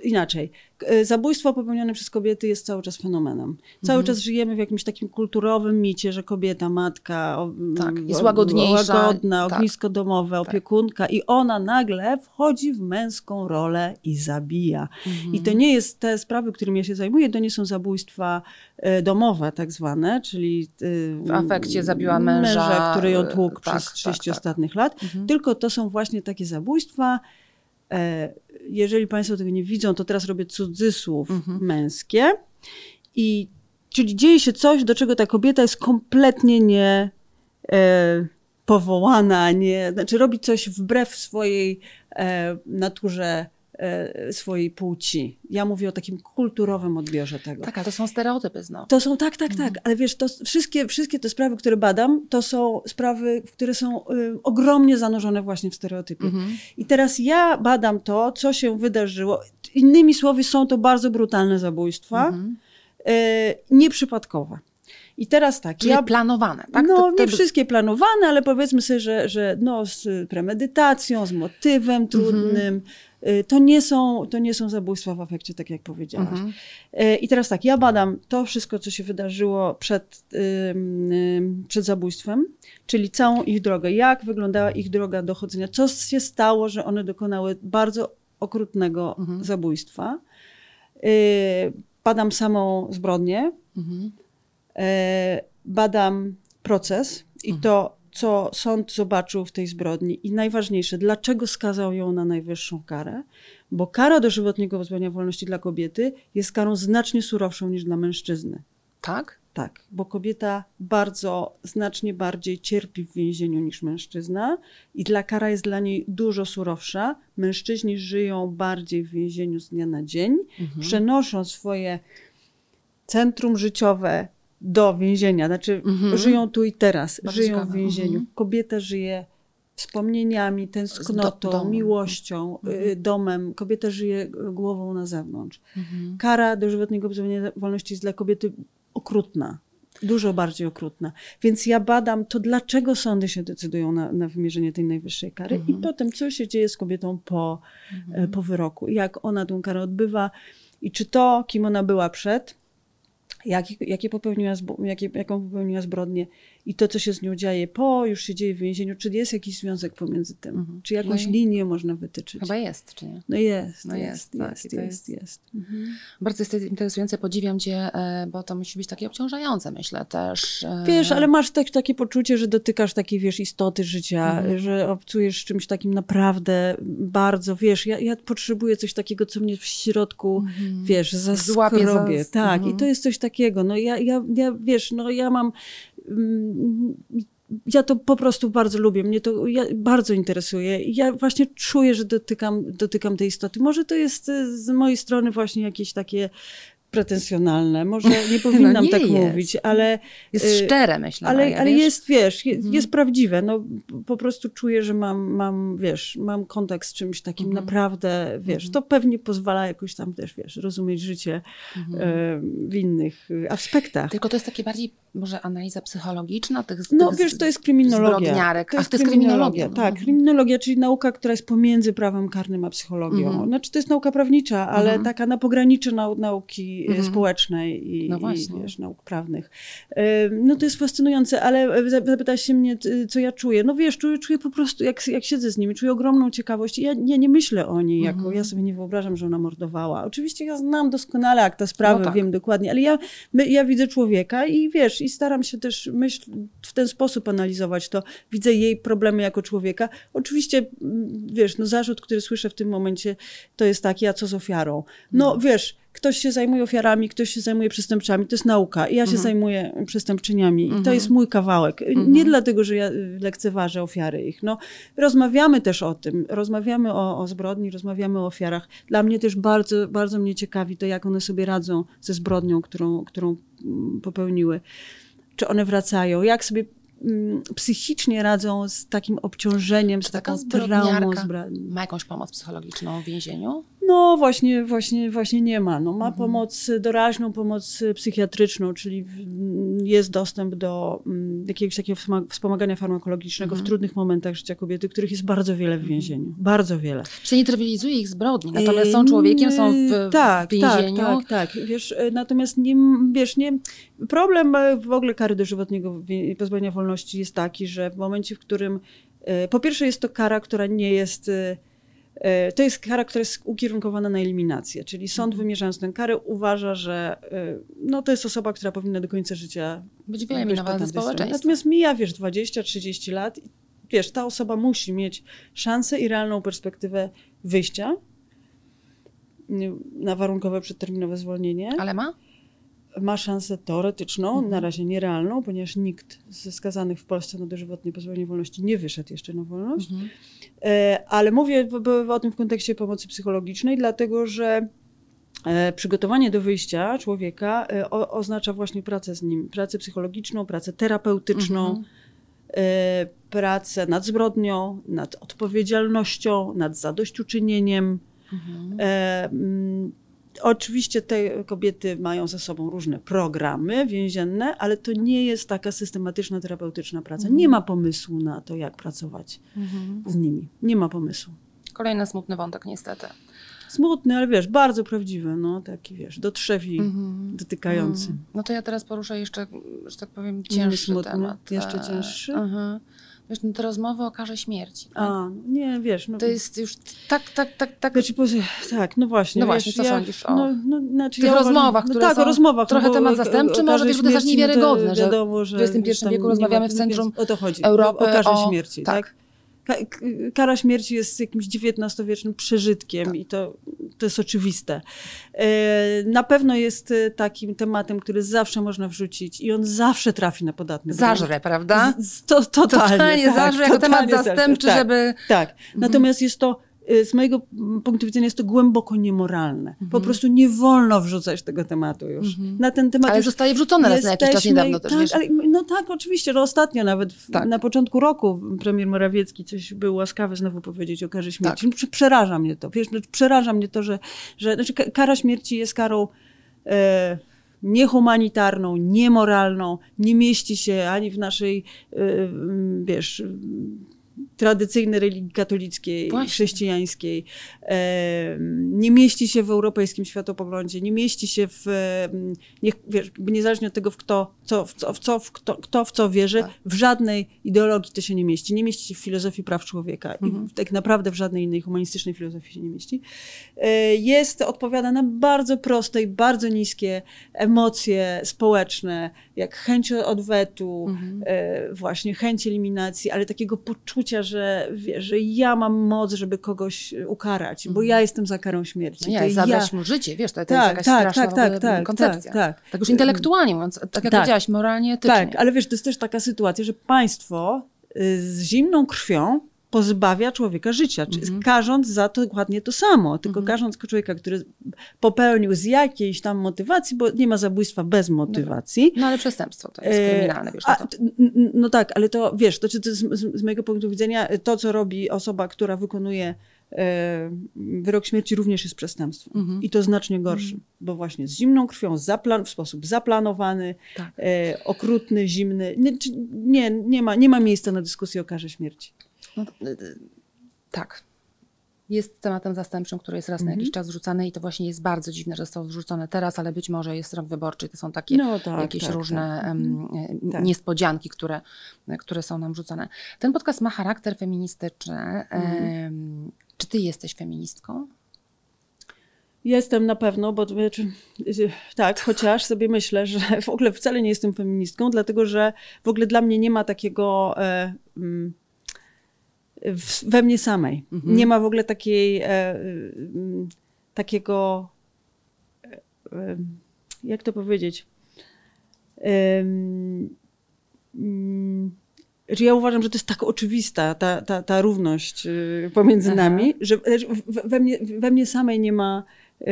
Speaker 2: inaczej. Y, Zabójstwo popełnione przez kobiety jest cały czas fenomenem. Cały
Speaker 1: Mhm.
Speaker 2: czas żyjemy w jakimś takim kulturowym micie, że kobieta, matka,
Speaker 1: Tak, jest łagodniejsza.
Speaker 2: łagodna,
Speaker 1: Tak.
Speaker 2: ognisko domowe, opiekunka i ona nagle wchodzi w męską rolę i zabija.
Speaker 1: Mhm.
Speaker 2: I to nie jest te sprawy, którymi ja się zajmuję, to nie są zabójstwa e, domowe tak zwane, czyli e,
Speaker 1: W afekcie zabiła męża,
Speaker 2: który ją tłukł
Speaker 1: tak,
Speaker 2: przez
Speaker 1: tak,
Speaker 2: 30
Speaker 1: tak.
Speaker 2: ostatnich lat,
Speaker 1: Mhm.
Speaker 2: tylko to są właśnie takie zabójstwa. E, jeżeli Państwo tego nie widzą, to teraz robię cudzysłów
Speaker 1: Mhm.
Speaker 2: męskie. I czyli dzieje się coś, do czego ta kobieta jest kompletnie nie e, powołana, nie, znaczy robi coś wbrew swojej e, naturze, swojej płci. Ja mówię o takim kulturowym odbiorze tego.
Speaker 1: Tak, ale to są stereotypy znowu.
Speaker 2: To są, tak, tak, tak, ale wiesz, to wszystkie, wszystkie te sprawy, które badam, to są sprawy, które są y, ogromnie zanurzone właśnie w stereotypy.
Speaker 1: Mhm.
Speaker 2: I teraz ja badam to, co się wydarzyło. Innymi słowy, są to bardzo brutalne zabójstwa,
Speaker 1: Mhm.
Speaker 2: y, nieprzypadkowe. I teraz tak,
Speaker 1: Czyli
Speaker 2: ja...
Speaker 1: planowane, tak?
Speaker 2: No,
Speaker 1: To- to-
Speaker 2: nie wszystkie planowane, ale powiedzmy sobie, że, że no, z premedytacją, z motywem trudnym. Y, To nie, są, to nie są zabójstwa w afekcie, tak jak powiedziałaś.
Speaker 1: Mhm.
Speaker 2: E, I teraz tak, ja badam to wszystko, co się wydarzyło przed, przed zabójstwem, czyli całą ich drogę. Jak wyglądała ich droga dochodzenia, co się stało, że one dokonały bardzo okrutnego
Speaker 1: Mhm.
Speaker 2: zabójstwa. Y, Badam samą zbrodnię,
Speaker 1: Mhm.
Speaker 2: badam proces i
Speaker 1: Mhm.
Speaker 2: to, co sąd zobaczył w tej zbrodni. I najważniejsze, dlaczego skazał ją na najwyższą karę? Bo kara dożywotniego pozbawienia wolności dla kobiety jest karą znacznie surowszą niż dla mężczyzny.
Speaker 1: Tak?
Speaker 2: Tak, bo kobieta bardzo, znacznie bardziej cierpi w więzieniu niż mężczyzna i dla kara jest dla niej dużo surowsza. Mężczyźni żyją bardziej w więzieniu z dnia na dzień,
Speaker 1: Mhm.
Speaker 2: przenoszą swoje centrum życiowe do więzienia. Znaczy,
Speaker 1: Mhm.
Speaker 2: żyją tu i teraz,
Speaker 1: Bardzo
Speaker 2: żyją
Speaker 1: ciekawe.
Speaker 2: w więzieniu.
Speaker 1: Mhm.
Speaker 2: Kobieta żyje wspomnieniami, tęsknotą,
Speaker 1: do-
Speaker 2: miłością,
Speaker 1: Mhm.
Speaker 2: y, domem. Kobieta żyje y, głową na zewnątrz.
Speaker 1: Mhm.
Speaker 2: Kara dożywotniego pozbawienia wolności jest dla kobiety okrutna. Dużo bardziej okrutna. Więc ja badam to, dlaczego sądy się decydują na, na wymierzenie tej najwyższej kary
Speaker 1: Mhm.
Speaker 2: i potem, co się dzieje z kobietą po, e, po wyroku. Jak ona tą karę odbywa i czy to, kim ona była przed, jakie, jakie popełniła, jakie, jaką popełniła zbrodnię i to, co się z nią dzieje po, już się dzieje w więzieniu, czy jest jakiś związek pomiędzy tym?
Speaker 1: Mhm.
Speaker 2: Czy jakąś
Speaker 1: No
Speaker 2: linię można wytyczyć?
Speaker 1: Chyba jest, czy nie?
Speaker 2: No jest,
Speaker 1: No
Speaker 2: jest,
Speaker 1: jest,
Speaker 2: jest,
Speaker 1: tak,
Speaker 2: jest,
Speaker 1: to
Speaker 2: jest, jest. Mhm.
Speaker 1: Bardzo jest interesujące, podziwiam Cię, e, bo to musi być takie obciążające, myślę też. e,
Speaker 2: Wiesz, ale masz tak, takie poczucie, że dotykasz takiej, wiesz, istoty życia,
Speaker 1: Mhm.
Speaker 2: że obcujesz czymś takim naprawdę bardzo, wiesz, ja, ja potrzebuję coś takiego, co mnie w środku,
Speaker 1: Mhm.
Speaker 2: wiesz,
Speaker 1: Złapie za-
Speaker 2: zaskrobie. Tak,
Speaker 1: mhm.
Speaker 2: i to jest coś takiego. No ja, ja, ja wiesz, no ja mam... mm, Ja to po prostu bardzo lubię, mnie to ja bardzo interesuje. Ja właśnie czuję, że dotykam, dotykam tej istoty. Może to jest e, z mojej strony właśnie jakieś takie pretensjonalne. Może nie powinnam
Speaker 1: No nie
Speaker 2: tak
Speaker 1: jest.
Speaker 2: mówić, ale
Speaker 1: Jest
Speaker 2: y,
Speaker 1: szczere, myślę.
Speaker 2: ale,
Speaker 1: Maja,
Speaker 2: ale
Speaker 1: wiesz?
Speaker 2: jest, wiesz, je,
Speaker 1: Mhm.
Speaker 2: jest prawdziwe. No, po prostu czuję, że mam, mam, wiesz, mam kontakt z czymś takim
Speaker 1: Mhm.
Speaker 2: naprawdę, wiesz,
Speaker 1: Mhm.
Speaker 2: to pewnie pozwala jakoś tam też, wiesz, rozumieć życie
Speaker 1: Mhm.
Speaker 2: e, w innych aspektach.
Speaker 1: Tylko to jest takie bardziej może analiza psychologiczna tych
Speaker 2: No
Speaker 1: tych
Speaker 2: wiesz, to jest kryminologia.
Speaker 1: zbrodniarek. Ach, to jest kryminologia.
Speaker 2: Tak,
Speaker 1: Mhm.
Speaker 2: kryminologia, czyli nauka, która jest pomiędzy prawem karnym a psychologią.
Speaker 1: Mhm.
Speaker 2: Znaczy to jest nauka prawnicza, ale
Speaker 1: Mhm.
Speaker 2: taka na pograniczy nau nauki mhm. społecznej i,
Speaker 1: no
Speaker 2: i wiesz, nauk prawnych. No to jest fascynujące, ale zapytałaś się mnie, co ja czuję. No wiesz, czuję, czuję po prostu, jak, jak siedzę z nimi, czuję ogromną ciekawość. Ja, ja nie myślę o niej jako, mhm. ja sobie nie wyobrażam, że ona mordowała. Oczywiście ja znam doskonale akta sprawy, no tak. wiem dokładnie, ale ja, ja widzę człowieka i wiesz, i staram się też myśl, w ten sposób analizować to. Widzę jej problemy jako człowieka. Oczywiście, wiesz, no zarzut, który słyszę w tym momencie, to jest taki, a co z ofiarą? No, no. wiesz, ktoś się zajmuje ofiarami, ktoś się zajmuje przestępczami, to jest nauka. I ja się mhm. zajmuję przestępczyniami. I to mhm. jest mój kawałek. Mhm. Nie dlatego, że ja lekceważę ofiary ich. No, rozmawiamy też o tym. Rozmawiamy o, o zbrodni, rozmawiamy o ofiarach. Dla mnie też bardzo, bardzo mnie ciekawi to, jak one sobie radzą ze zbrodnią, którą, którą mm, popełniły. Czy one wracają? Jak sobie Mm, psychicznie radzą z takim obciążeniem, z taką traumą.
Speaker 1: Ma jakąś pomoc psychologiczną w więzieniu?
Speaker 2: No właśnie, właśnie, właśnie nie ma. No, ma mhm. pomoc doraźną, pomoc psychiatryczną, czyli jest dostęp do mm, jakiegoś takiego wspomagania farmakologicznego mhm. w trudnych momentach życia kobiety, których jest bardzo wiele w mhm. więzieniu. Bardzo wiele.
Speaker 1: Czyli nie trywializuje ich zbrodni, natomiast są człowiekiem, są w,
Speaker 2: tak,
Speaker 1: w więzieniu.
Speaker 2: Tak, tak, tak. Wiesz, e, natomiast nie, wiesz, nie, problem e, w ogóle kary dożywotniego pozbawienia wolności jest taki, że w momencie, w którym e, po pierwsze jest to kara, która nie jest to jest kara, która jest ukierunkowana na eliminację, czyli sąd mhm. wymierzając tę karę uważa, że e, no, to jest osoba, która powinna do końca życia
Speaker 1: być wyeliminowana ze społeczeństwa.
Speaker 2: Natomiast mija, wiesz, 20-30 lat i wiesz, ta osoba musi mieć szansę i realną perspektywę wyjścia na warunkowe przedterminowe zwolnienie.
Speaker 1: Ale ma?
Speaker 2: Ma szansę teoretyczną, mhm. na razie nierealną, ponieważ nikt ze skazanych w Polsce na dożywotnie pozbawienie wolności nie wyszedł jeszcze na wolność. Mhm. E, ale mówię o tym w kontekście pomocy psychologicznej, dlatego że e, przygotowanie do wyjścia człowieka e, oznacza właśnie pracę z nim, pracę psychologiczną, pracę terapeutyczną. Mhm. Pracę nad zbrodnią, nad odpowiedzialnością, nad zadośćuczynieniem. Mhm. Oczywiście te kobiety mają ze sobą różne programy więzienne, ale to nie jest taka systematyczna, terapeutyczna praca. Mhm. Nie ma pomysłu na to, jak pracować mhm. z nimi. Nie ma pomysłu.
Speaker 1: Kolejny smutny wątek, niestety.
Speaker 2: Smutny, ale wiesz, bardzo prawdziwy, no taki wiesz, do trzewi mhm. dotykający.
Speaker 1: No to ja teraz poruszę jeszcze, że tak powiem, cięższy smutny, temat.
Speaker 2: Jeszcze cięższy? Aha.
Speaker 1: Wiesz, no te rozmowy o karze śmierci.
Speaker 2: Tak? A, nie, wiesz. No,
Speaker 1: to jest już tak, tak, tak, tak.
Speaker 2: Znaczy, tak, no właśnie.
Speaker 1: No właśnie, co ja, sądzisz o
Speaker 2: no, no, znaczy,
Speaker 1: tych
Speaker 2: ja
Speaker 1: rozmowach,
Speaker 2: no,
Speaker 1: które
Speaker 2: tak,
Speaker 1: są
Speaker 2: o rozmowach,
Speaker 1: trochę no, temat zastępczy, może wiesz, to jest niewiarygodne, że
Speaker 2: wiadomo, że
Speaker 1: w XXI wieku rozmawiamy w centrum
Speaker 2: o to chodzi,
Speaker 1: Europy
Speaker 2: o karze śmierci, tak? Kara śmierci jest jakimś XIX-wiecznym przeżytkiem tak. i to, to jest oczywiste. E, na pewno jest e, takim tematem, który zawsze można wrzucić i on zawsze trafi na podatny
Speaker 1: Zażre, prawda?
Speaker 2: To, totalnie. Totalnie
Speaker 1: tak, zażre jako temat zastępczy,
Speaker 2: tak,
Speaker 1: żeby...
Speaker 2: Tak. Natomiast jest to z mojego punktu widzenia jest to głęboko niemoralne. Mhm. Po prostu nie wolno wrzucać tego tematu już. Mhm.
Speaker 1: Na ten temat ale zostaje wrzucone raz na jakiś czas niedawno też,
Speaker 2: tak,
Speaker 1: wiesz?
Speaker 2: Ale, no tak, oczywiście, że ostatnio nawet w, tak. na początku roku premier Morawiecki coś był łaskawy znowu powiedzieć o karze śmierci. Tak. No, przeraża mnie to. Wiesz, no, przeraża mnie to, że, że znaczy, kara śmierci jest karą e, niehumanitarną, niemoralną, nie mieści się ani w naszej, e, wiesz tradycyjnej religii katolickiej, Właśnie. chrześcijańskiej, nie mieści się w europejskim światopoglądzie, nie mieści się w, wiesz, niezależnie od tego, w kto, co, w co, w co, w kto, kto w co wierzy, tak. w żadnej ideologii to się nie mieści. Nie mieści się w filozofii praw człowieka mhm. i tak naprawdę w żadnej innej humanistycznej filozofii się nie mieści. E, jest, odpowiada na bardzo proste i bardzo niskie emocje społeczne, jak chęć odwetu, mhm. E, właśnie chęć eliminacji, ale takiego poczucia, że, wie, że ja mam moc, żeby kogoś ukarać, bo mhm. ja jestem za karą śmierci.
Speaker 1: Ja, zabrać ja... mu życie, wiesz, to, to tak, jest jakaś tak, straszna tak, tak, tak, koncepcja. Tak, tak. tak już intelektualnie mówiąc, tak jak tak, powiedziałaś, moralnie, etycznie.
Speaker 2: Tak, ale wiesz, to jest też taka sytuacja, że państwo y, z zimną krwią pozbawia człowieka życia, karząc za to dokładnie to samo, tylko -hmm. karząc człowieka, który popełnił z jakiejś tam motywacji, bo nie ma zabójstwa bez motywacji.
Speaker 1: No, no ale przestępstwo to jest kryminalne, wiesz. A,
Speaker 2: no tak, ale to wiesz, to, to z, z, mojego punktu widzenia to, co robi osoba, która wykonuje e, wyrok śmierci również jest przestępstwem. -hmm. I to znacznie gorszym, -hmm. bo właśnie z zimną krwią, zaplan- w sposób zaplanowany, tak. e, okrutny, zimny. Nie, nie, nie, ma, nie ma miejsca na dyskusję o karze śmierci. No, y,
Speaker 1: y, tak. jest tematem zastępczym, który jest raz na jakiś czas wrzucany i to właśnie jest bardzo dziwne, że został wrzucony teraz, ale być może jest rok wyborczy, to są takie
Speaker 2: No tak,
Speaker 1: jakieś
Speaker 2: tak,
Speaker 1: różne
Speaker 2: tak.
Speaker 1: em, e,
Speaker 2: Tak.
Speaker 1: niespodzianki, które, które są nam rzucane. Ten podcast ma charakter feministyczny.
Speaker 2: Mhm.
Speaker 1: Em, Czy ty jesteś feministką?
Speaker 2: Jestem na pewno, bo znaczy, tak, chociaż sobie myślę, że w ogóle wcale nie jestem feministką, dlatego że w ogóle dla mnie nie ma takiego e, mm, w, we mnie samej.
Speaker 1: Mhm.
Speaker 2: Nie ma w ogóle takiej, e, mm, takiego, e, e, jak to powiedzieć, mm, że ja uważam, że to jest tak oczywista ta, ta, ta równość y, pomiędzy
Speaker 1: Aha.
Speaker 2: nami, że że w- we mnie, we mnie samej nie ma y,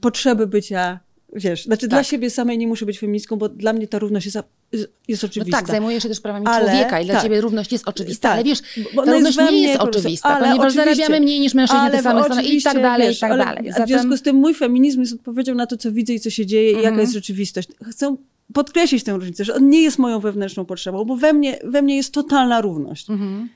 Speaker 2: potrzeby bycia, wiesz, znaczy dla
Speaker 1: Tak.
Speaker 2: siebie samej nie muszę być feministką, bo dla mnie ta równość jest, jest
Speaker 1: No
Speaker 2: oczywista.
Speaker 1: tak, zajmujesz się też prawami
Speaker 2: Ale-
Speaker 1: człowieka i dla
Speaker 2: tak.
Speaker 1: ciebie równość jest oczywista,
Speaker 2: Tak,
Speaker 1: ale wiesz,
Speaker 2: bo
Speaker 1: ta równość nie
Speaker 2: mnie
Speaker 1: jest
Speaker 2: prostu,
Speaker 1: oczywista,
Speaker 2: ale
Speaker 1: ponieważ zarabiamy mniej niż mężczyźni te same strony i tak dalej,
Speaker 2: wiesz,
Speaker 1: i tak
Speaker 2: ale
Speaker 1: dalej.
Speaker 2: W związku z tym mój feminizm jest odpowiedzią na to, co widzę i co się dzieje i
Speaker 1: Mhm.
Speaker 2: jaka jest rzeczywistość. Chcę podkreślić tę różnicę, że on nie jest moją wewnętrzną potrzebą, bo we mnie, we mnie jest totalna równość.
Speaker 1: Mhm.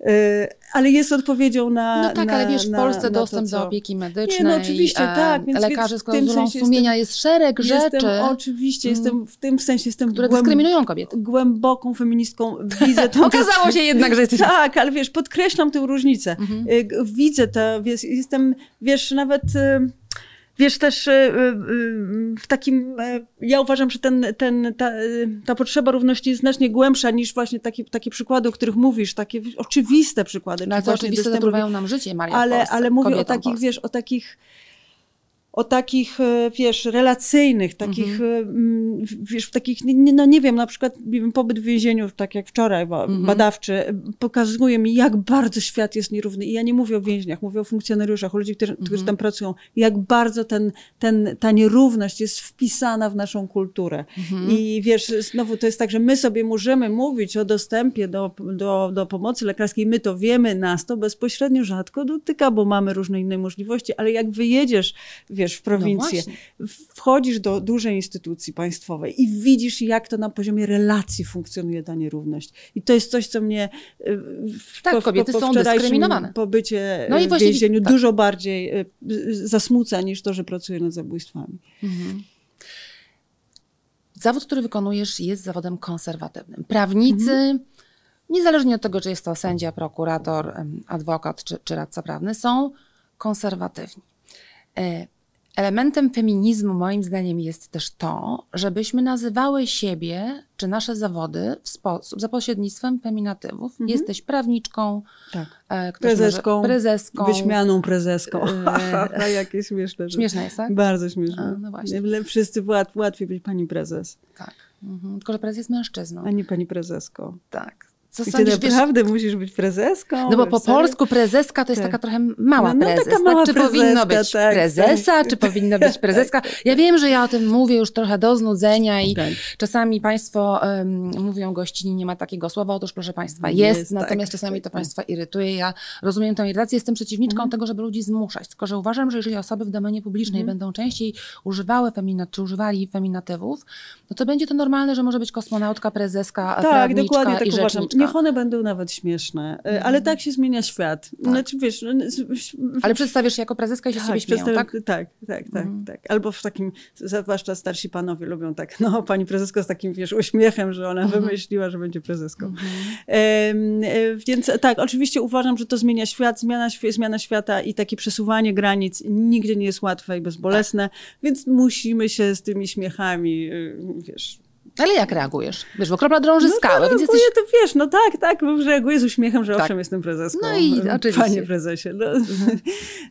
Speaker 2: Y, ale jest odpowiedzią na.
Speaker 1: No tak,
Speaker 2: na,
Speaker 1: ale wiesz, w
Speaker 2: na,
Speaker 1: Polsce
Speaker 2: na
Speaker 1: dostęp
Speaker 2: to, co...
Speaker 1: do opieki medycznej,
Speaker 2: Nie, no oczywiście,
Speaker 1: e,
Speaker 2: tak, więc-
Speaker 1: lekarze z
Speaker 2: w tym
Speaker 1: klauzulą
Speaker 2: sensie
Speaker 1: sumienia jest szereg rzeczy,
Speaker 2: Jestem, oczywiście,
Speaker 1: Mm.
Speaker 2: jestem w tym sensie jestem
Speaker 1: które
Speaker 2: głęb-
Speaker 1: dyskryminują kobiety.
Speaker 2: głęboką feministką. Widzę to.
Speaker 1: Okazało się jednak, że jesteś...
Speaker 2: Tak, ale wiesz, podkreślam tę różnicę.
Speaker 1: Mhm.
Speaker 2: Y, Widzę to, wiesz, jestem, wiesz, nawet, y, wiesz, też y, y, y, w takim, ja uważam, że ten, ten, ta, ta potrzeba równości jest znacznie głębsza niż właśnie takie, takie przykłady, o których mówisz, takie oczywiste przykłady.
Speaker 1: No, ale to
Speaker 2: dostępu-
Speaker 1: zatruwają nam życie, Maria,
Speaker 2: ale,
Speaker 1: Polsce,
Speaker 2: ale mówię o takich,
Speaker 1: Polsce.
Speaker 2: wiesz, o takich o takich, e, wiesz, relacyjnych, takich,
Speaker 1: Mhm.
Speaker 2: mm, wiesz, takich, no nie wiem, na przykład pobyt w więzieniu, tak jak wczoraj,
Speaker 1: Mhm.
Speaker 2: badawczy, e, pokazuje mi, jak bardzo świat jest nierówny. I ja nie mówię o więźniach, mówię o funkcjonariuszach, o ludziach, którzy,
Speaker 1: Mhm.
Speaker 2: którzy tam pracują. Jak bardzo ten, ten, ta nierówność jest wpisana w naszą kulturę.
Speaker 1: Mhm.
Speaker 2: I wiesz, znowu to jest tak, że my sobie możemy mówić o dostępie do, do, do pomocy lekarskiej, my to wiemy, nas to bezpośrednio rzadko dotyka, bo mamy różne inne możliwości, ale jak wyjedziesz, wiesz, w prowincję,
Speaker 1: No
Speaker 2: wchodzisz do dużej instytucji państwowej i widzisz, jak to na poziomie relacji funkcjonuje ta nierówność. I to jest coś, co mnie y, w,
Speaker 1: Tak, kobiety są
Speaker 2: wczorajszym
Speaker 1: dyskryminowane.
Speaker 2: pobycie
Speaker 1: No
Speaker 2: no
Speaker 1: i
Speaker 2: w
Speaker 1: właśnie-
Speaker 2: więzieniu
Speaker 1: tak.
Speaker 2: dużo bardziej y, y, zasmuca niż to, że pracuję nad zabójstwami.
Speaker 1: Mhm. Zawód, który wykonujesz, jest zawodem konserwatywnym. Prawnicy,
Speaker 2: Mhm.
Speaker 1: niezależnie od tego, czy jest to sędzia, prokurator, adwokat czy, czy radca prawny, są konserwatywni. Elementem feminizmu, moim zdaniem, jest też to, żebyśmy nazywały siebie czy nasze zawody w sposób, za pośrednictwem feminatywów.
Speaker 2: Mhm.
Speaker 1: Jesteś prawniczką,
Speaker 2: Tak.
Speaker 1: e,
Speaker 2: Prezeską,
Speaker 1: może, prezeską.
Speaker 2: Wyśmianą prezeską.
Speaker 1: E,
Speaker 2: jakie śmieszne.
Speaker 1: Śmieszne jest, tak?
Speaker 2: Bardzo śmieszne.
Speaker 1: A, no właśnie.
Speaker 2: Wszyscy łat, łatwiej być pani prezes,
Speaker 1: Tak. Mhm. Tylko, że prezes jest mężczyzną.
Speaker 2: a nie pani prezesko.
Speaker 1: Tak. Co
Speaker 2: I ty
Speaker 1: sądzisz, wiesz,
Speaker 2: naprawdę musisz być prezeską?
Speaker 1: No bo po polsku prezeska to jest
Speaker 2: Tak.
Speaker 1: taka trochę mała
Speaker 2: No, no,
Speaker 1: prezes.
Speaker 2: taka mała
Speaker 1: tak? Czy powinno
Speaker 2: prezeska,
Speaker 1: być
Speaker 2: tak,
Speaker 1: prezesa,
Speaker 2: tak.
Speaker 1: czy powinno być prezeska? Ja wiem, że ja o tym mówię już trochę do znudzenia i
Speaker 2: Tak.
Speaker 1: czasami Państwo um, mówią gościni, nie ma takiego słowa. Otóż proszę Państwa,
Speaker 2: Jest,
Speaker 1: jest, natomiast czasami to Państwa irytuje. Ja rozumiem tę irytację, jestem przeciwniczką
Speaker 2: Mhm.
Speaker 1: tego, żeby ludzi zmuszać. Tylko, że uważam, że jeżeli osoby w domenie publicznej
Speaker 2: Mhm.
Speaker 1: będą częściej używały feminat, czy używali feminatywów, no to będzie to normalne, że może być kosmonautka, prezeska,
Speaker 2: Tak,
Speaker 1: prawniczka
Speaker 2: dokładnie tak
Speaker 1: i
Speaker 2: uważam. Niech one będą nawet śmieszne, e, ale tak się zmienia świat. Znaczy, wiesz, no,
Speaker 1: Ale przedstawisz się jako prezeska i się z ciebie śmieją, tak?
Speaker 2: tak, tak, tak,
Speaker 1: Mhm.
Speaker 2: tak. Albo w takim, zwłaszcza starsi panowie lubią tak, no pani prezesko z takim, wiesz, uśmiechem, że ona
Speaker 1: Mhm.
Speaker 2: wymyśliła, że będzie prezeską. E, więc tak, oczywiście uważam, że to zmienia świat, zmiana, zmiana świata i takie przesuwanie granic nigdzie nie jest łatwe i bezbolesne, więc musimy się z tymi śmiechami, y, wiesz,
Speaker 1: Ale jak reagujesz? Wiesz, bo kropla drąży skałę,
Speaker 2: no,
Speaker 1: więc
Speaker 2: reaguję,
Speaker 1: jesteś...
Speaker 2: to wiesz, no tak, tak, reaguję z uśmiechem, że
Speaker 1: Tak.
Speaker 2: owszem, jestem prezeską.
Speaker 1: No i
Speaker 2: e,
Speaker 1: oczywiście.
Speaker 2: Panie prezesie. No.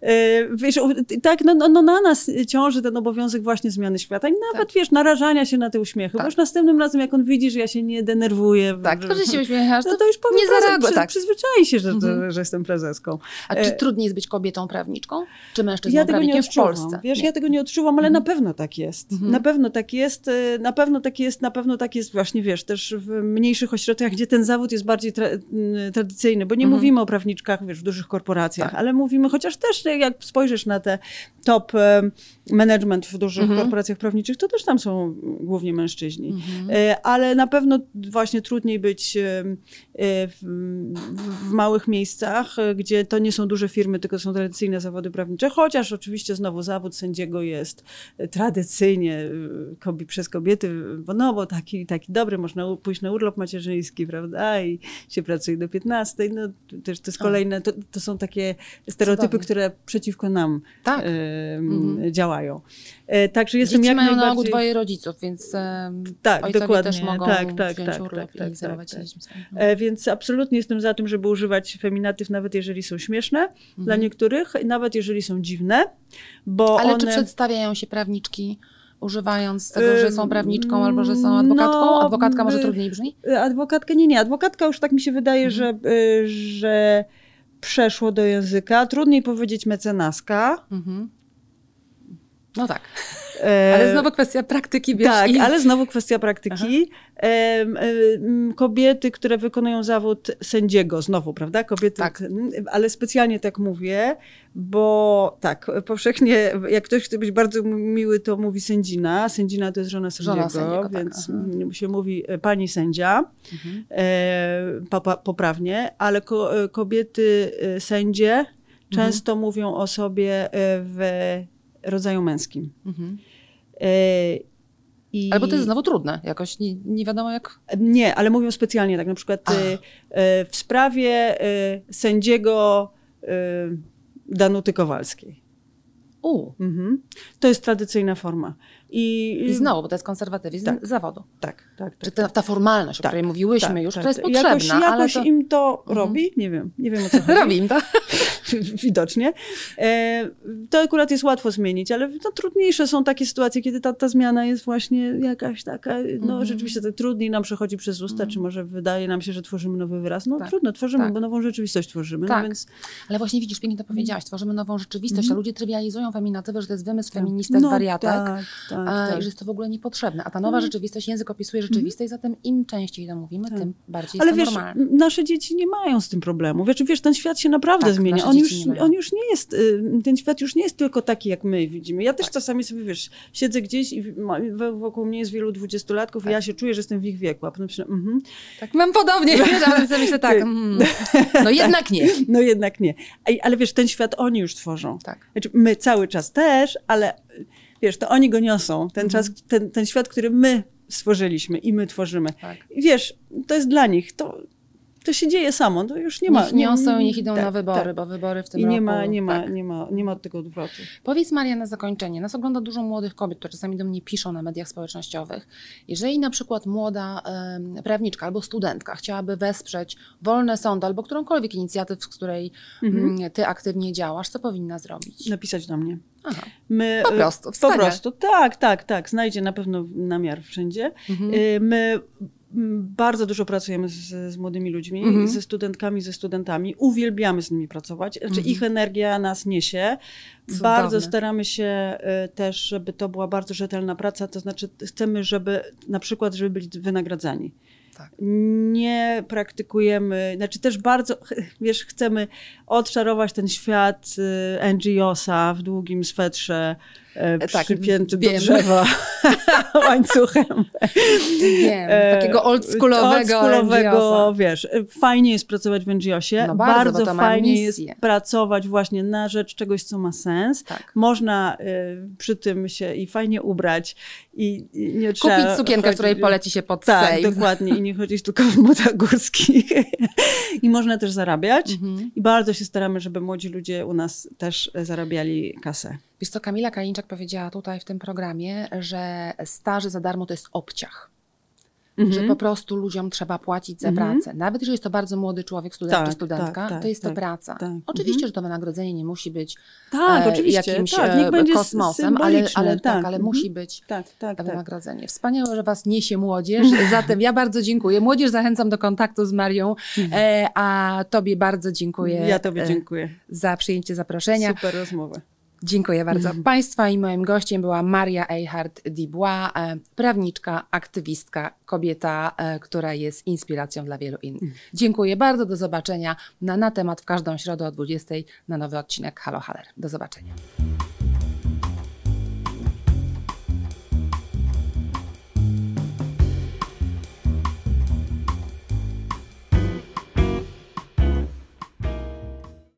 Speaker 2: E, wiesz, tak, no, no, no na nas ciąży ten obowiązek właśnie zmiany świata i nawet, wiesz, narażania się na te uśmiechy,
Speaker 1: Tak.
Speaker 2: bo już następnym razem, jak on widzi, że ja się nie denerwuję,
Speaker 1: Tak,
Speaker 2: że,
Speaker 1: to, że się uśmiechasz,
Speaker 2: no
Speaker 1: to,
Speaker 2: już powie,
Speaker 1: nie zareaguje, tak.
Speaker 2: przyzwyczai się, że,
Speaker 1: Mhm.
Speaker 2: że, jestem prezeską.
Speaker 1: A czy
Speaker 2: E,
Speaker 1: trudniej jest być kobietą prawniczką, czy mężczyzną
Speaker 2: Ja tego nie
Speaker 1: w. Polsce?
Speaker 2: Wiesz,
Speaker 1: Nie.
Speaker 2: ja tego nie odczuwam, ale
Speaker 1: Mhm.
Speaker 2: na pewno tak jest.
Speaker 1: Mhm.
Speaker 2: Na pewno tak jest. e, Na pewno tak jest. Na pewno tak jest właśnie, wiesz, też w mniejszych ośrodkach, gdzie ten zawód jest bardziej tra m, tradycyjny, bo nie
Speaker 1: Mhm.
Speaker 2: mówimy o prawniczkach, wiesz, w dużych korporacjach,
Speaker 1: Tak.
Speaker 2: ale mówimy, chociaż też jak spojrzysz na te top em, management w dużych
Speaker 1: Mhm.
Speaker 2: korporacjach prawniczych, to też tam są głównie mężczyźni.
Speaker 1: Mhm.
Speaker 2: E, Ale na pewno właśnie trudniej być e, w, w, małych miejscach, e, gdzie to nie są duże firmy, tylko są tradycyjne zawody prawnicze, chociaż oczywiście znowu zawód sędziego jest tradycyjnie kobi, przez kobiety, bo no bo taki, taki dobry, można pójść na urlop macierzyński, prawda, i się pracuje do 15, no to też to jest kolejne, to, to są takie stereotypy,
Speaker 1: Cudownie.
Speaker 2: które przeciwko nam
Speaker 1: Tak.
Speaker 2: em,
Speaker 1: Mhm.
Speaker 2: działają. E, Także jestem
Speaker 1: Dzieci
Speaker 2: jak
Speaker 1: mają na ogół
Speaker 2: najbardziej...
Speaker 1: dwoje rodziców, więc em,
Speaker 2: Tak, dokładnie.
Speaker 1: też mogą
Speaker 2: Tak, tak,
Speaker 1: wziąć
Speaker 2: tak,
Speaker 1: urlop
Speaker 2: tak, tak,
Speaker 1: i zajmować
Speaker 2: tak,
Speaker 1: się dziećmi. swoimi.
Speaker 2: E, Więc absolutnie jestem za tym, żeby używać feminatyw, nawet jeżeli są śmieszne dla
Speaker 1: Mhm.
Speaker 2: niektórych, nawet jeżeli są dziwne, bo
Speaker 1: Ale
Speaker 2: one...
Speaker 1: czy przedstawiają się prawniczki używając tego, że są prawniczką albo że są adwokatką?
Speaker 2: no,
Speaker 1: Adwokatka może
Speaker 2: y-
Speaker 1: trudniej brzmi?
Speaker 2: Adwokatkę, nie, nie. Adwokatka już tak mi się wydaje,
Speaker 1: Mhm.
Speaker 2: że, y, że przeszło do języka. Trudniej powiedzieć mecenaska.
Speaker 1: Mhm. No tak,
Speaker 2: E,
Speaker 1: ale znowu kwestia praktyki, wiesz,
Speaker 2: Tak,
Speaker 1: i...
Speaker 2: ale znowu kwestia praktyki. Kobiety, które wykonują zawód sędziego, znowu, prawda? Kobiety,
Speaker 1: Tak.
Speaker 2: ale specjalnie tak mówię, bo tak, powszechnie, jak ktoś chce być bardzo miły, to mówi sędzina. Sędzina to jest żona sędziego,
Speaker 1: Żona sędziego, tak,
Speaker 2: więc m, się mówi e, pani sędzia,
Speaker 1: Mhm.
Speaker 2: e, poprawnie, ale ko, kobiety sędzie
Speaker 1: Mhm.
Speaker 2: często mówią o sobie w rodzaju męskim.
Speaker 1: Mhm.
Speaker 2: E, I...
Speaker 1: Albo to jest znowu trudne, jakoś nie, nie wiadomo jak...
Speaker 2: Nie, ale mówią specjalnie, tak na przykład y, y, w sprawie y, sędziego y, Danuty Kowalskiej.
Speaker 1: U,
Speaker 2: Mhm. To jest tradycyjna forma. I,
Speaker 1: i znowu, bo to jest konserwatywizm
Speaker 2: Tak.
Speaker 1: zawodu.
Speaker 2: Tak, tak, tak.
Speaker 1: Czy ta, ta formalność, o
Speaker 2: Tak,
Speaker 1: której mówiłyśmy
Speaker 2: tak,
Speaker 1: już,
Speaker 2: tak,
Speaker 1: to jest
Speaker 2: tak.
Speaker 1: potrzebna,
Speaker 2: Jakoś, jakoś
Speaker 1: to...
Speaker 2: im to
Speaker 1: Mhm.
Speaker 2: robi, nie wiem, nie wiem o co chodzi.
Speaker 1: Robi im to.
Speaker 2: Widocznie. E, to akurat jest łatwo zmienić, ale no, trudniejsze są takie sytuacje, kiedy ta, ta zmiana jest właśnie jakaś taka, no
Speaker 1: Mhm.
Speaker 2: rzeczywiście tak trudniej nam przechodzi przez usta,
Speaker 1: Mhm.
Speaker 2: czy może wydaje nam się, że tworzymy nowy wyraz. No
Speaker 1: Tak,
Speaker 2: trudno, tworzymy,
Speaker 1: tak.
Speaker 2: bo nową rzeczywistość tworzymy,
Speaker 1: Tak.
Speaker 2: no więc
Speaker 1: Ale właśnie widzisz, pięknie to powiedziałaś, tworzymy nową rzeczywistość,
Speaker 2: Mhm.
Speaker 1: a ludzie trywializują feminatywy, że to jest wymysł feministek,
Speaker 2: no,
Speaker 1: wariatek,
Speaker 2: Tak, tak,
Speaker 1: a,
Speaker 2: tak.
Speaker 1: że jest to w ogóle niepotrzebne. A ta nowa
Speaker 2: Mhm.
Speaker 1: rzeczywistość, język opisuje rzeczywistość, zatem im częściej to mówimy,
Speaker 2: Tak.
Speaker 1: tym bardziej
Speaker 2: Ale
Speaker 1: jest to
Speaker 2: wiesz,
Speaker 1: normalne.
Speaker 2: nasze dzieci nie mają z tym problemu. Wiesz, wiesz ten świat się naprawdę
Speaker 1: Tak,
Speaker 2: zmienia. On już,
Speaker 1: nie
Speaker 2: on już nie jest, y, ten świat już nie jest tylko taki, jak my widzimy. Ja też
Speaker 1: Tak.
Speaker 2: czasami sobie, wiesz, siedzę gdzieś i wokół mnie jest wielu dwudziestolatków
Speaker 1: Tak.
Speaker 2: i ja się czuję, że jestem w ich wieku, a potem myślę, mhm,
Speaker 1: Tak, mam podobnie, wiesz, ale sobie myślę tak, mm, no jednak nie.
Speaker 2: no jednak nie. Ale wiesz, ten świat oni już tworzą.
Speaker 1: Tak.
Speaker 2: Znaczy, my cały czas też, ale wiesz, to oni go niosą. Ten
Speaker 1: Mhm.
Speaker 2: czas, ten, ten świat, który my stworzyliśmy i my tworzymy.
Speaker 1: tak.
Speaker 2: I wiesz, to jest dla nich, to, to się dzieje samo, to już nie ma.
Speaker 1: niech niosą niech idą
Speaker 2: tak,
Speaker 1: na wybory,
Speaker 2: tak.
Speaker 1: bo wybory w tym
Speaker 2: I
Speaker 1: roku...
Speaker 2: nie ma, nie, ma,
Speaker 1: tak.
Speaker 2: nie, ma, nie ma od tego odwrotu.
Speaker 1: Powiedz Maria na zakończenie, nas ogląda dużo młodych kobiet, które czasami do mnie piszą na mediach społecznościowych. Jeżeli na przykład młoda prawniczka albo studentka chciałaby wesprzeć wolne sądy albo którąkolwiek inicjatyw, z której
Speaker 2: Mhm.
Speaker 1: mm, ty aktywnie działasz, co powinna zrobić?
Speaker 2: Napisać do mnie.
Speaker 1: Aha.
Speaker 2: My,
Speaker 1: Po
Speaker 2: e,
Speaker 1: prostu,
Speaker 2: Po
Speaker 1: wspaniale.
Speaker 2: prostu, tak, tak, tak. Znajdzie na pewno namiar wszędzie.
Speaker 1: Mhm.
Speaker 2: Y, My bardzo dużo pracujemy z, z młodymi ludźmi,
Speaker 1: Mhm.
Speaker 2: ze studentkami, ze studentami. Uwielbiamy z nimi pracować. Znaczy
Speaker 1: Mhm.
Speaker 2: ich energia nas niesie.
Speaker 1: Cudowne.
Speaker 2: Bardzo staramy się y, też, żeby to była bardzo rzetelna praca. To znaczy chcemy, żeby na przykład, żeby byli wynagradzani.
Speaker 1: Tak.
Speaker 2: Nie praktykujemy, znaczy też bardzo, wiesz, chcemy odczarować ten świat y, NGO-sa w długim swetrze,
Speaker 1: tak,
Speaker 2: przypięty
Speaker 1: wiem.
Speaker 2: do drzewa łańcuchem.
Speaker 1: Wiem,
Speaker 2: E,
Speaker 1: takiego oldschoolowego
Speaker 2: oldschoolowego,
Speaker 1: NGO-sa.
Speaker 2: wiesz, e, fajnie jest pracować w NGO-sie,
Speaker 1: No bardzo,
Speaker 2: bardzo, fajnie jest pracować właśnie na rzecz czegoś, co ma sens.
Speaker 1: Tak.
Speaker 2: Można y, przy tym się i fajnie ubrać i, i nie trzeba...
Speaker 1: Kupić sukienkę, której poleci się pod
Speaker 2: Tak,
Speaker 1: sejm.
Speaker 2: dokładnie i nie chodzić tylko w butach górskich. I można też zarabiać.
Speaker 1: Mhm.
Speaker 2: I bardzo się staramy, żeby młodzi ludzie u nas też e, zarabiali kasę.
Speaker 1: Wiesz co, Kamila Kalińczak powiedziała tutaj w tym programie, że staży za darmo to jest obciach. Że po prostu ludziom trzeba płacić za
Speaker 2: Mhm.
Speaker 1: pracę. Nawet jeżeli jest to bardzo młody człowiek, student
Speaker 2: Tak,
Speaker 1: czy studentka,
Speaker 2: tak, tak,
Speaker 1: to jest to
Speaker 2: tak,
Speaker 1: praca.
Speaker 2: tak.
Speaker 1: Oczywiście,
Speaker 2: Mhm.
Speaker 1: że to wynagrodzenie nie musi być
Speaker 2: Tak,
Speaker 1: e,
Speaker 2: oczywiście.
Speaker 1: jakimś
Speaker 2: tak,
Speaker 1: e, kosmosem, ale, ale, tak,
Speaker 2: tak,
Speaker 1: ale
Speaker 2: mhm.
Speaker 1: musi być
Speaker 2: Tak, tak, tak.
Speaker 1: wynagrodzenie. Wspaniałe, że Was niesie młodzież. Zatem ja bardzo dziękuję. Młodzież zachęcam do kontaktu z Marią, e, a Tobie bardzo dziękuję
Speaker 2: Ja tobie
Speaker 1: e,
Speaker 2: dziękuję.
Speaker 1: za przyjęcie zaproszenia.
Speaker 2: Super rozmowa.
Speaker 1: Dziękuję bardzo. Państwa i moim gościem była Maria Eichhardt-Dibois, e, prawniczka, aktywistka, kobieta, e, która jest inspiracją dla wielu innych. Dziękuję bardzo. Do zobaczenia na, na temat w każdą środę o 20 na nowy odcinek Halo Haler. Do zobaczenia.